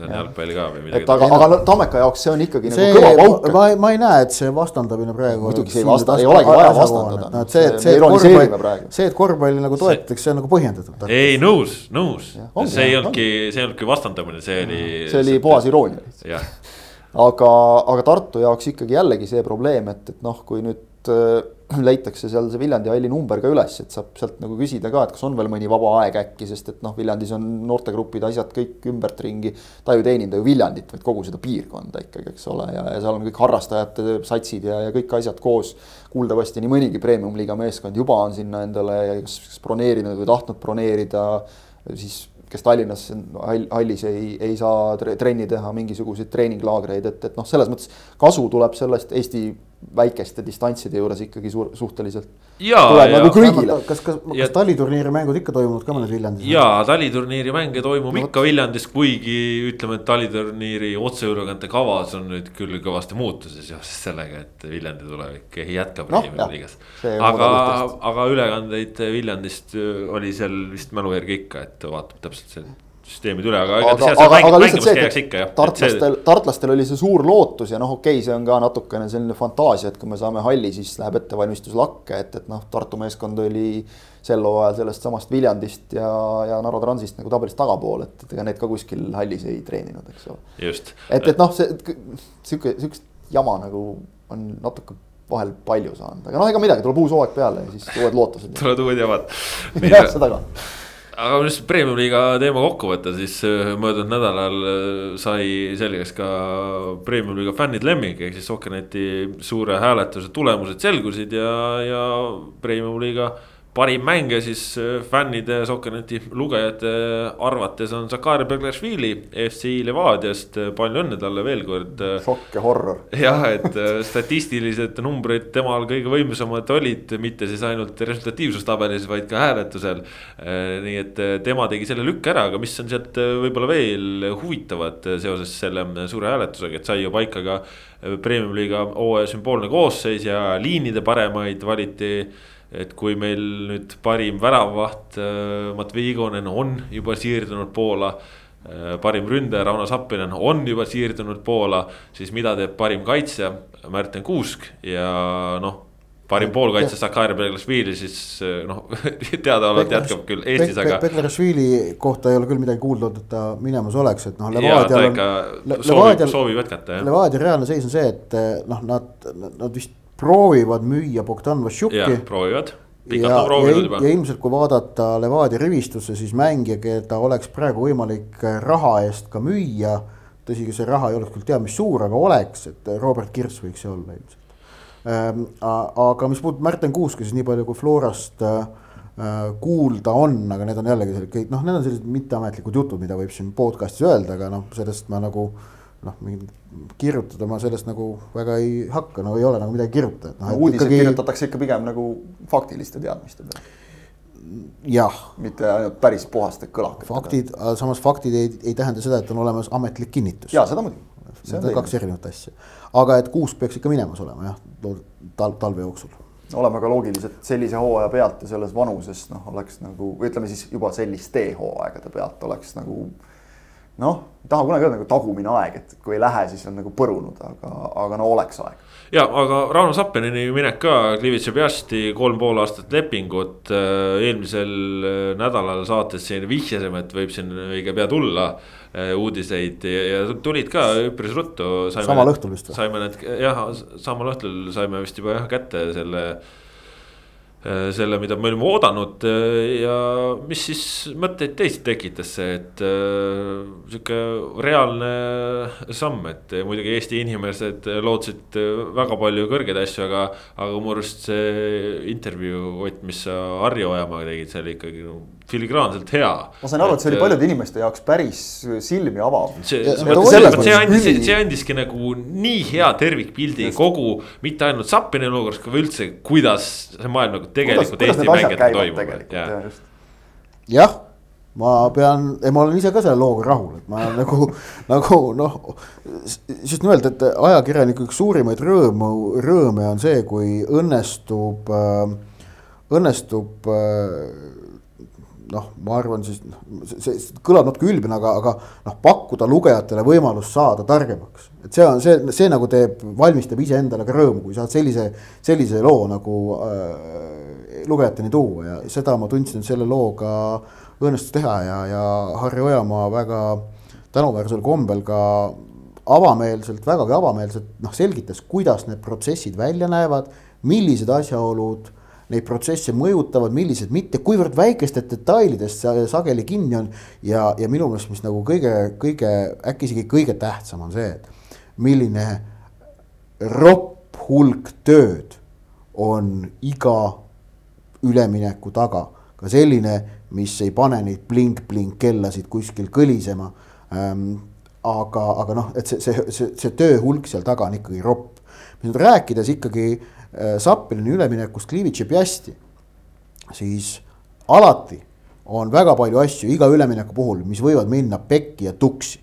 on jalgpalli ka või midagi. et aga, aga Tammeka jaoks see on ikkagi see, nagu kõva pauk. ma, ma ei näe, et see vastandamine praegu. muidugi see ei vasta, ei olegi vaja vastandada. no et see, et see, et korvpalli, see, et korvpalli nagu toetatakse, see on nagu põhjendatud. ei, nõus, nõus. see ei olnudki, see ei olnudki vastandamine, see oli. see oli puhas iroonia (laughs) aga, aga Tartu jaoks ikkagi jällegi see probleem, et, et noh, kui nüüd äh, (clears throat) leitakse seal see Viljandi halli number ka üles, et saab sealt nagu küsida ka, et kas on veel mõni vaba aeg äkki, sest et noh, Viljandis on noortegrupid, asjad kõik ümbertringi. ta ju teeninda ju Viljandit, vaid kogu seda piirkonda ikkagi, eks ole, ja, ja seal on kõik harrastajate satsid ja, ja kõik asjad koos. kuuldavasti nii mõnigi premium-liiga meeskond juba on sinna endale kas, kas broneerinud või tahtnud broneerida siis kes Tallinnas hallis ei, ei saa trenni teha, mingisuguseid treeninglaagreid, et, et noh, selles mõttes kasu tuleb sellest Eesti väikeste distantside juures ikkagi suur, suhteliselt. tuleb nagu kõigile. kas, kas, kas ja, taliturniiri mängud ikka toimuvad ka mõnes Viljandis? jaa, taliturniiri mänge toimub no, ikka Viljandis, kuigi ütleme, et taliturniiri otseülekande kavas on nüüd küll kõvasti muutusi seoses sellega, et Viljandi tulevik jätkab no, liigas. aga, aga ülekandeid Viljandist oli seal vist mälu järgi ikka, et vaatab täpselt see süsteemid üle, aga. aga, aga, aga lihtsalt see, et tartlastel, tartlastel oli see suur lootus ja noh, okei okay,, see on ka natukene selline fantaasia, et kui me saame halli, siis läheb ettevalmistus lakke, et, et noh, Tartu meeskond oli sel hooajal sellest samast Viljandist ja, ja Narva Transist nagu tabelis tagapool, et, et ega need ka kuskil hallis ei treeninud, eks ole. et, et noh, see sihuke, sihukest jama nagu on natuke vahel palju saanud, aga noh, ega midagi, tuleb uus hooaeg peale ja siis uued lootused. (laughs) tulevad uued jamad. (laughs) jah, seda ka aga just premium-liiga teema kokku võtta, siis äh, möödunud nädalal äh, sai selgeks ka premium-liiga fännid lemmik, ehk siis Sokkerneti suure hääletuse tulemused selgusid ja, ja premium-liiga parim mängija siis äh, fännide, Sokkerneti lugejate arvates on Zakari Beglashvili FC Levadiast, palju õnne talle veel kord. šokk ja horror. jah, et (laughs) äh, statistilised numbrid temal kõige võimsamad olid, mitte siis ainult resultatiivsustabelis, vaid ka hääletusel. Äh, nii et tema tegi selle lükke ära, aga mis on sealt võib-olla veel huvitavat seoses selle suure hääletusega, et sai ju paika ka premium-liiga hooaja sümboolne koosseis ja liinide paremaid valiti et kui meil nüüd parim väravavaht äh, Matvei Igonen on juba siirdunud Poola äh,. parim ründaja Rauno Sappinen on juba siirdunud Poola, siis mida teeb parim kaitsja Märten Kuusk ja noh parim poolkaitse Sakari Beglasvili siis äh, noh, (laughs) teadaolevalt jätkab küll Eestis, aga. Beglasvili kohta ei ole küll midagi kuulda olnud, et ta minemas oleks, et noh. ikka soovib, soovib jätkata jah. Levadia reaalne seis on see, et noh, nad, nad vist proovivad müüa Bogdan Vassiuki. proovivad. ja, ja, ja ilmselt, kui vaadata Levadia rivistusse, siis mängija, keda oleks praegu võimalik raha eest ka müüa. tõsi, see raha ei oleks küll teab mis suur, aga oleks, et Robert Kirss võiks see olla ilmselt ähm,. aga mis puudutab Märten Kuuski, siis nii palju kui Florast äh, kuulda on, aga need on jällegi sellised, noh, need on sellised mitteametlikud jutud, mida võib siin podcast'is öelda, aga noh, sellest ma nagu noh, mingit kirjutada ma sellest nagu väga ei hakka, no ei ole nagu midagi kirjutada no,. uudiseid ikkagi... kirjutatakse ikka pigem nagu faktiliste teadmiste peale. jah. mitte ainult päris puhaste kõlakatega. faktid, samas faktid ei, ei tähenda seda, et on olemas ametlik kinnitus. ja seda muidugi. Need on kaks erinevat asja, aga et kuus peaks ikka minemas olema jah, tal-, talve jooksul oleme ka loogilised sellise hooaja pealt ja selles vanuses noh, oleks nagu ütleme siis juba selliste hooaegade pealt oleks nagu noh, ei taha kunagi öelda nagu tagumine aeg, et kui ei lähe, siis on nagu põrunud, aga, aga no oleks aeg. ja, aga Rauno Sappenini minek ka, Klivitsa Piasti kolm pool aastat lepingut. Äh, eelmisel äh, nädalal saates siin vihjasime, et võib siin õige pea tulla äh, uudiseid ja, ja tulid ka üpris ruttu. samal õhtul vist või? saime need jah, samal õhtul saime vist juba jah kätte selle selle, mida me olime oodanud äh, ja mis siis mõtteid teist tekitas see, et äh, sihuke reaalne samm, et muidugi Eesti inimesed lootsid väga palju kõrgeid asju, aga. aga mu arust see intervjuu, Ott, mis sa Harri Ojamaaga tegid, see oli ikkagi no, filigraanselt hea. ma sain aru, et see oli paljude inimeste jaoks päris silmi avav. see, see andis, see andiski nagu nii hea tervikpildi kogu, mitte ainult Zappini olukorras, aga üldse, kuidas see maailm nagu tegelikult kuidas, Eesti mängijatel toimub. jah ma pean, ei ma olen ise ka selle looga rahul, et ma (laughs) nagu, nagu noh, just nimelt, et ajakirjaniku üks suurimaid rõõmu, rõõme on see, kui õnnestub äh,, õnnestub äh, noh, ma arvan siis noh, see, see kõlab natuke ülbena, aga, aga noh, pakkuda lugejatele võimalust saada targemaks. et see on see, see nagu teeb, valmistab iseendale ka rõõmu, kui saad sellise, sellise loo nagu äh, lugejateni tuua ja seda ma tundsin, selle looga õnnestus teha ja, ja Harri Ojamaa väga tänuväärsel kombel ka avameelselt, vägagi avameelselt noh, selgitas, kuidas need protsessid välja näevad, millised asjaolud neid protsesse mõjutavad, millised mitte, kuivõrd väikestest detailidest sageli kinni on. ja, ja minu meelest, mis nagu kõige, kõige äkki isegi kõige tähtsam on see, et milline ropp hulk tööd on iga ülemineku taga. ka selline, mis ei pane neid blink-blink kellasid kuskil kõlisema ähm, aga, aga noh, et see, see, see, see töö hulk seal taga on ikkagi ropp. nüüd rääkides ikkagi Äh, Zappelini üleminekust Klivitši Piasti, siis alati on väga palju asju iga ülemineku puhul, mis võivad minna pekki ja tuksi.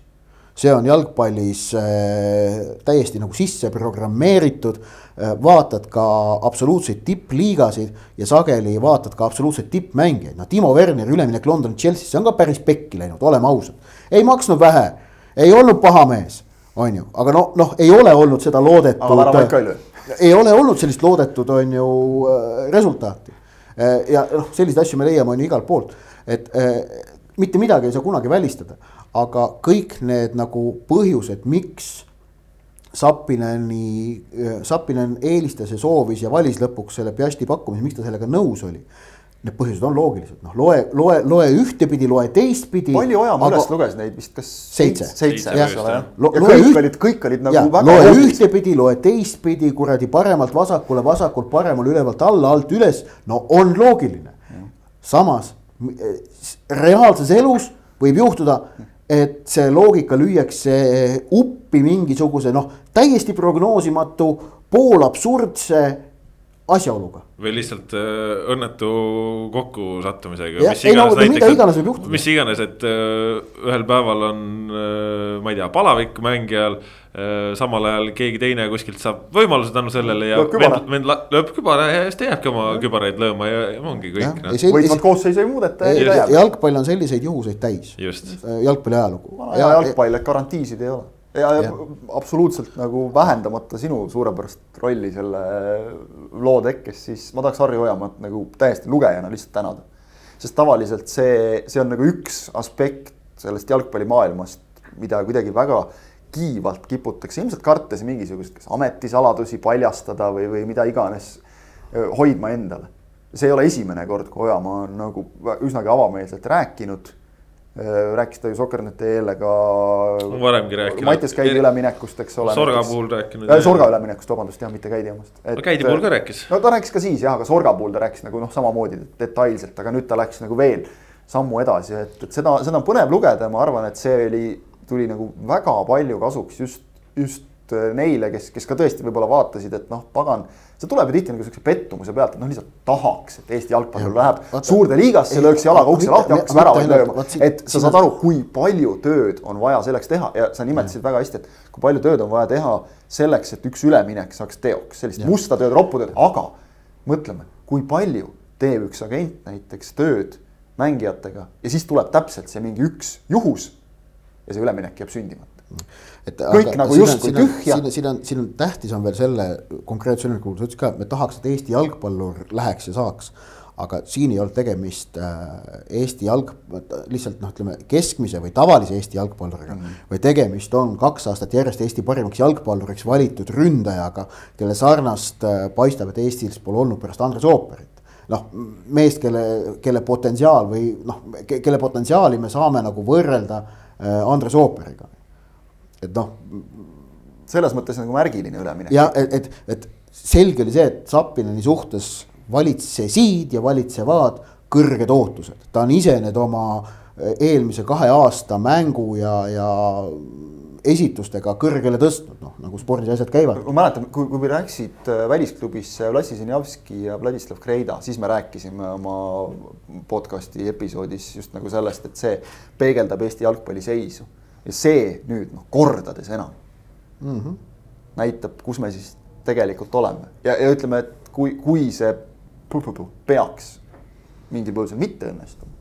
see on jalgpallis äh, täiesti nagu sisse programmeeritud äh,. vaatad ka absoluutseid tippliigasid ja sageli vaatad ka absoluutseid tippmängijaid, noh Timo Werneri üleminek London Chelsea'sse on ka päris pekki läinud, oleme ausad. ei maksnud vähe, ei olnud paha mees, on ju, aga no, noh, ei ole olnud seda loodetud. aga väravaid ka ei löö ei ole olnud sellist loodetud, on ju, äh, resultaati. Äh, ja noh, selliseid asju me leiame, on ju igalt poolt, et äh, mitte midagi ei saa kunagi välistada, aga kõik need nagu põhjused, miks Sapineni, Sapinen eelistas ja soovis ja valis lõpuks selle Piasti pakkumise, miks ta sellega nõus oli Need põhjused on loogilised, noh, loe, loe, loe ühtepidi, loe teistpidi. palju Ojamaa üles luges neid vist, kas? seitse. seitse, jah. ja kõik üht... olid, kõik olid nagu ja, väga. loe olulised. ühtepidi, loe teistpidi, kuradi paremalt vasakule, vasakult paremale, ülevalt alla, alt üles. no on loogiline, samas eh, reaalses elus võib juhtuda, et see loogika lüüakse uppi mingisuguse noh, täiesti prognoosimatu, poolabsurdse asjaoluga või lihtsalt äh, õnnetu kokkusattumisega. ei no mida iganes võib juhtuda. mis iganes, et äh, ühel päeval on äh,, ma ei tea, palavik mängijal äh,. samal ajal keegi teine kuskilt saab võimaluse tänu sellele ja vend, vend lööb kübara ja siis ta jääbki oma kübaraid lööma ja, ja ongi kõik. No. võitvat koosseisu ei muudeta. jalgpall on selliseid juhuseid täis. Jalgpalli ajalugu. ja jalgpall, et garantiisid ei ole ja, ja absoluutselt nagu vähendamata sinu suurepärast rolli selle loo tekkes, siis ma tahaks Harri Ojamaad nagu täiesti lugejana lihtsalt tänada. sest tavaliselt see, see on nagu üks aspekt sellest jalgpallimaailmast, mida kuidagi väga kiivalt kiputakse, ilmselt kartes mingisuguseid kas ametisaladusi paljastada või, või mida iganes hoidma endale. see ei ole esimene kord, kui Ojamaa on nagu üsnagi avameelselt rääkinud rääkis ta ju Soker.ee-le ka. varemgi rääkinud. Mattias Käidi üleminekust, eks ole. Sorga puhul rääkinud. Äh, Sorga üleminekust, vabandust, jah, mitte Käidi omast. no Käidi puhul ka rääkis. no ta rääkis ka siis jah, aga Sorga puhul ta rääkis nagu noh, samamoodi detailselt, aga nüüd ta läks nagu veel sammu edasi, et, et seda, seda on põnev lugeda ja ma arvan, et see oli, tuli nagu väga palju kasuks just, just äh, neile, kes, kes ka tõesti võib-olla vaatasid, et noh, pagan see tuleb ju tihti nagu siukse pettumuse pealt, et noh, lihtsalt tahaks, et Eesti jalgpallur läheb vaata, suurde liigasse, lööks jalaga ukse lahti, hakkaks väravaid lööma. et sa saad aru, kui palju tööd on vaja selleks teha ja sa nimetasid väga hästi, et kui palju tööd on vaja teha selleks, et üks üleminek saaks teoks, sellist ja. musta tööd, roppu tööd, aga mõtleme, kui palju teeb üks agent näiteks tööd mängijatega ja siis tuleb täpselt see mingi üks juhus ja see üleminek jääb sündimata et kõik aga, nagu justkui tühja. siin, on, siin on tähtis on veel selle konkreetse üleminekuga, sa ütlesid ka, et me tahaks, et Eesti jalgpallur läheks ja saaks. aga siin ei olnud tegemist äh, Eesti jalg, lihtsalt noh, ütleme keskmise või tavalise Eesti jalgpalluriga mm. -hmm. vaid tegemist on kaks aastat järjest Eesti parimaks jalgpalluriks valitud ründajaga, kelle sarnast äh, paistab, et Eestis pole olnud pärast Andres Ooperit noh, meest, kelle, kelle potentsiaal või noh, kelle potentsiaali me saame nagu võrrelda äh, Andres Ooperiga et noh. selles mõttes nagu märgiline üleminek. ja et, et, et selge oli see, et Zappineni suhtes valitsesid ja valitsevad kõrged ootused, ta on ise need oma eelmise kahe aasta mängu ja, ja esitustega kõrgele tõstnud, noh nagu spordis asjad käivad. ma mäletan, kui, kui läksid äh, välisklubisse Vlassi Zinjavski ja Vladislav Kreida, siis me rääkisime oma podcast'i episoodis just nagu sellest, et see peegeldab Eesti jalgpalli seisu ja see nüüd noh, kordades enam mm -hmm. näitab, kus me siis tegelikult oleme ja, ja ütleme, et kui, kui see peaks mingil põhjusel mitte õnnestuma,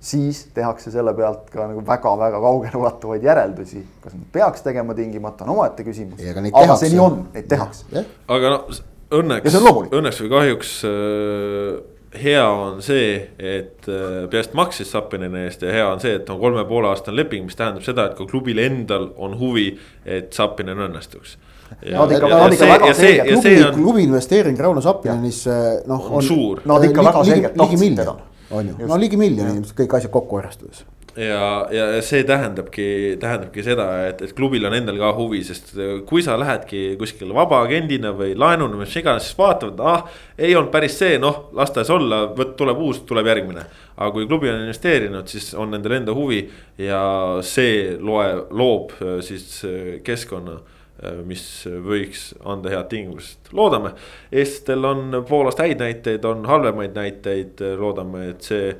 siis tehakse selle pealt ka nagu väga-väga kaugeleulatuvaid järeldusi. kas nad peaks tegema tingimata, on omaette küsimus. aga see nii on, neid tehakse. aga no õnneks, õnneks või kahjuks äh hea on see, et äh, Piast maksis Sapineni eest ja hea on see, et on kolme poole aastane leping, mis tähendab seda, et ka klubil endal on huvi, et Sapinen õnnestuks. Nad ikka, nad ikka väga selgelt, klubi, on... klubi investeering Rauno Sapinenisse noh. on suur. Nad ikka väga selgelt tahtsid teda. on ju, no ligi miljoni ilmselt kõik asjad kokku arvestades ja, ja see tähendabki, tähendabki seda, et, et klubil on endal ka huvi, sest kui sa lähedki kuskile vabaagendina või laenuna, mis iganes, siis vaatavad, ah. ei olnud päris see, noh, las ta siis olla, vot tuleb uus, tuleb järgmine. aga kui klubi on investeerinud, siis on nendel enda huvi ja see loe, loob äh, siis äh, keskkonna äh, mis võiks anda head tingimused, loodame. eestlastel on Poolast häid näiteid, on halvemaid näiteid, loodame, et see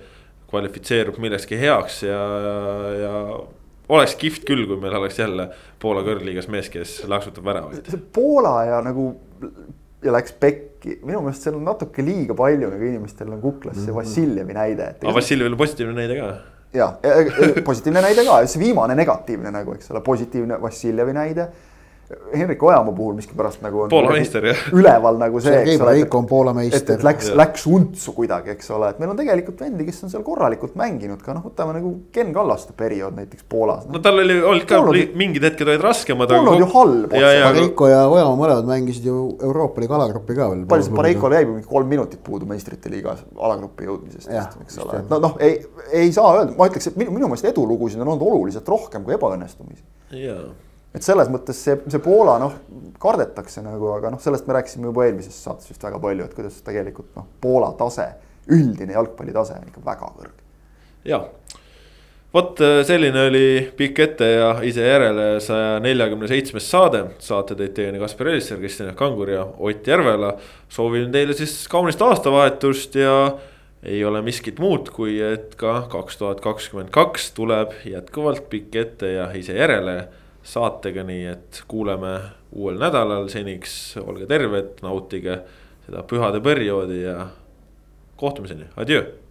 kvalifitseerub millekski heaks ja, ja oleks kihvt küll, kui meil oleks jälle Poola kõrgliigas mees, kes laksutab väravaid. see Poola ja nagu ja läks pekki, minu meelest seal on natuke liiga palju nagu inimestel on kuklas see mhm. Vassiljevi näide. aga Vassiljevil on positiivne näide ka. ja, positiivne näide ka, see viimane negatiivne nagu, eks ole, positiivne Vassiljevi näide Henrik Ojamaa puhul miskipärast nagu on. Poola meister jah. üleval nagu see. On Poola meister. et, et läks, läks untsu kuidagi, eks ole, et meil on tegelikult vendi, kes on seal korralikult mänginud ka noh, võtame nagu Ken Kallaste periood näiteks Poolas no.. no tal oli, olid ka Poolod, mingid hetked olid raskemad. Polnud ju halb. Breiko ja Ojamaa mõlemad mängisid ju Euroopa liiga alagruppi ka veel. palju see Breikol jäi mingi kolm minutit puudu meistrite liigas alagruppi jõudmisest, eks ole, et no noh, ei, ei saa öelda, ma ütleks, et minu, minu meelest edulugusid on olnud oluliselt rohkem kui ebaõnnestumisi. jaa et selles mõttes see, see Poola noh, kardetakse nagu, aga noh, sellest me rääkisime juba eelmises saates vist väga palju, et kuidas tegelikult noh, Poola tase üldine jalgpallitase on ikka väga kõrge. ja, vot äh, selline oli pikk ette ja ise järele saja neljakümne seitsmes saade. saate tõid teieni Kaspar Elisser, Kristjan Kangur ja Ott Järvela. soovin teile siis kaunist aastavahetust ja ei ole miskit muud, kui et ka kaks tuhat kakskümmend kaks tuleb jätkuvalt pikk ette ja ise järele saatega, nii et kuuleme uuel nädalal, seniks olge terved, nautige seda pühade perioodi ja kohtumiseni, adjöö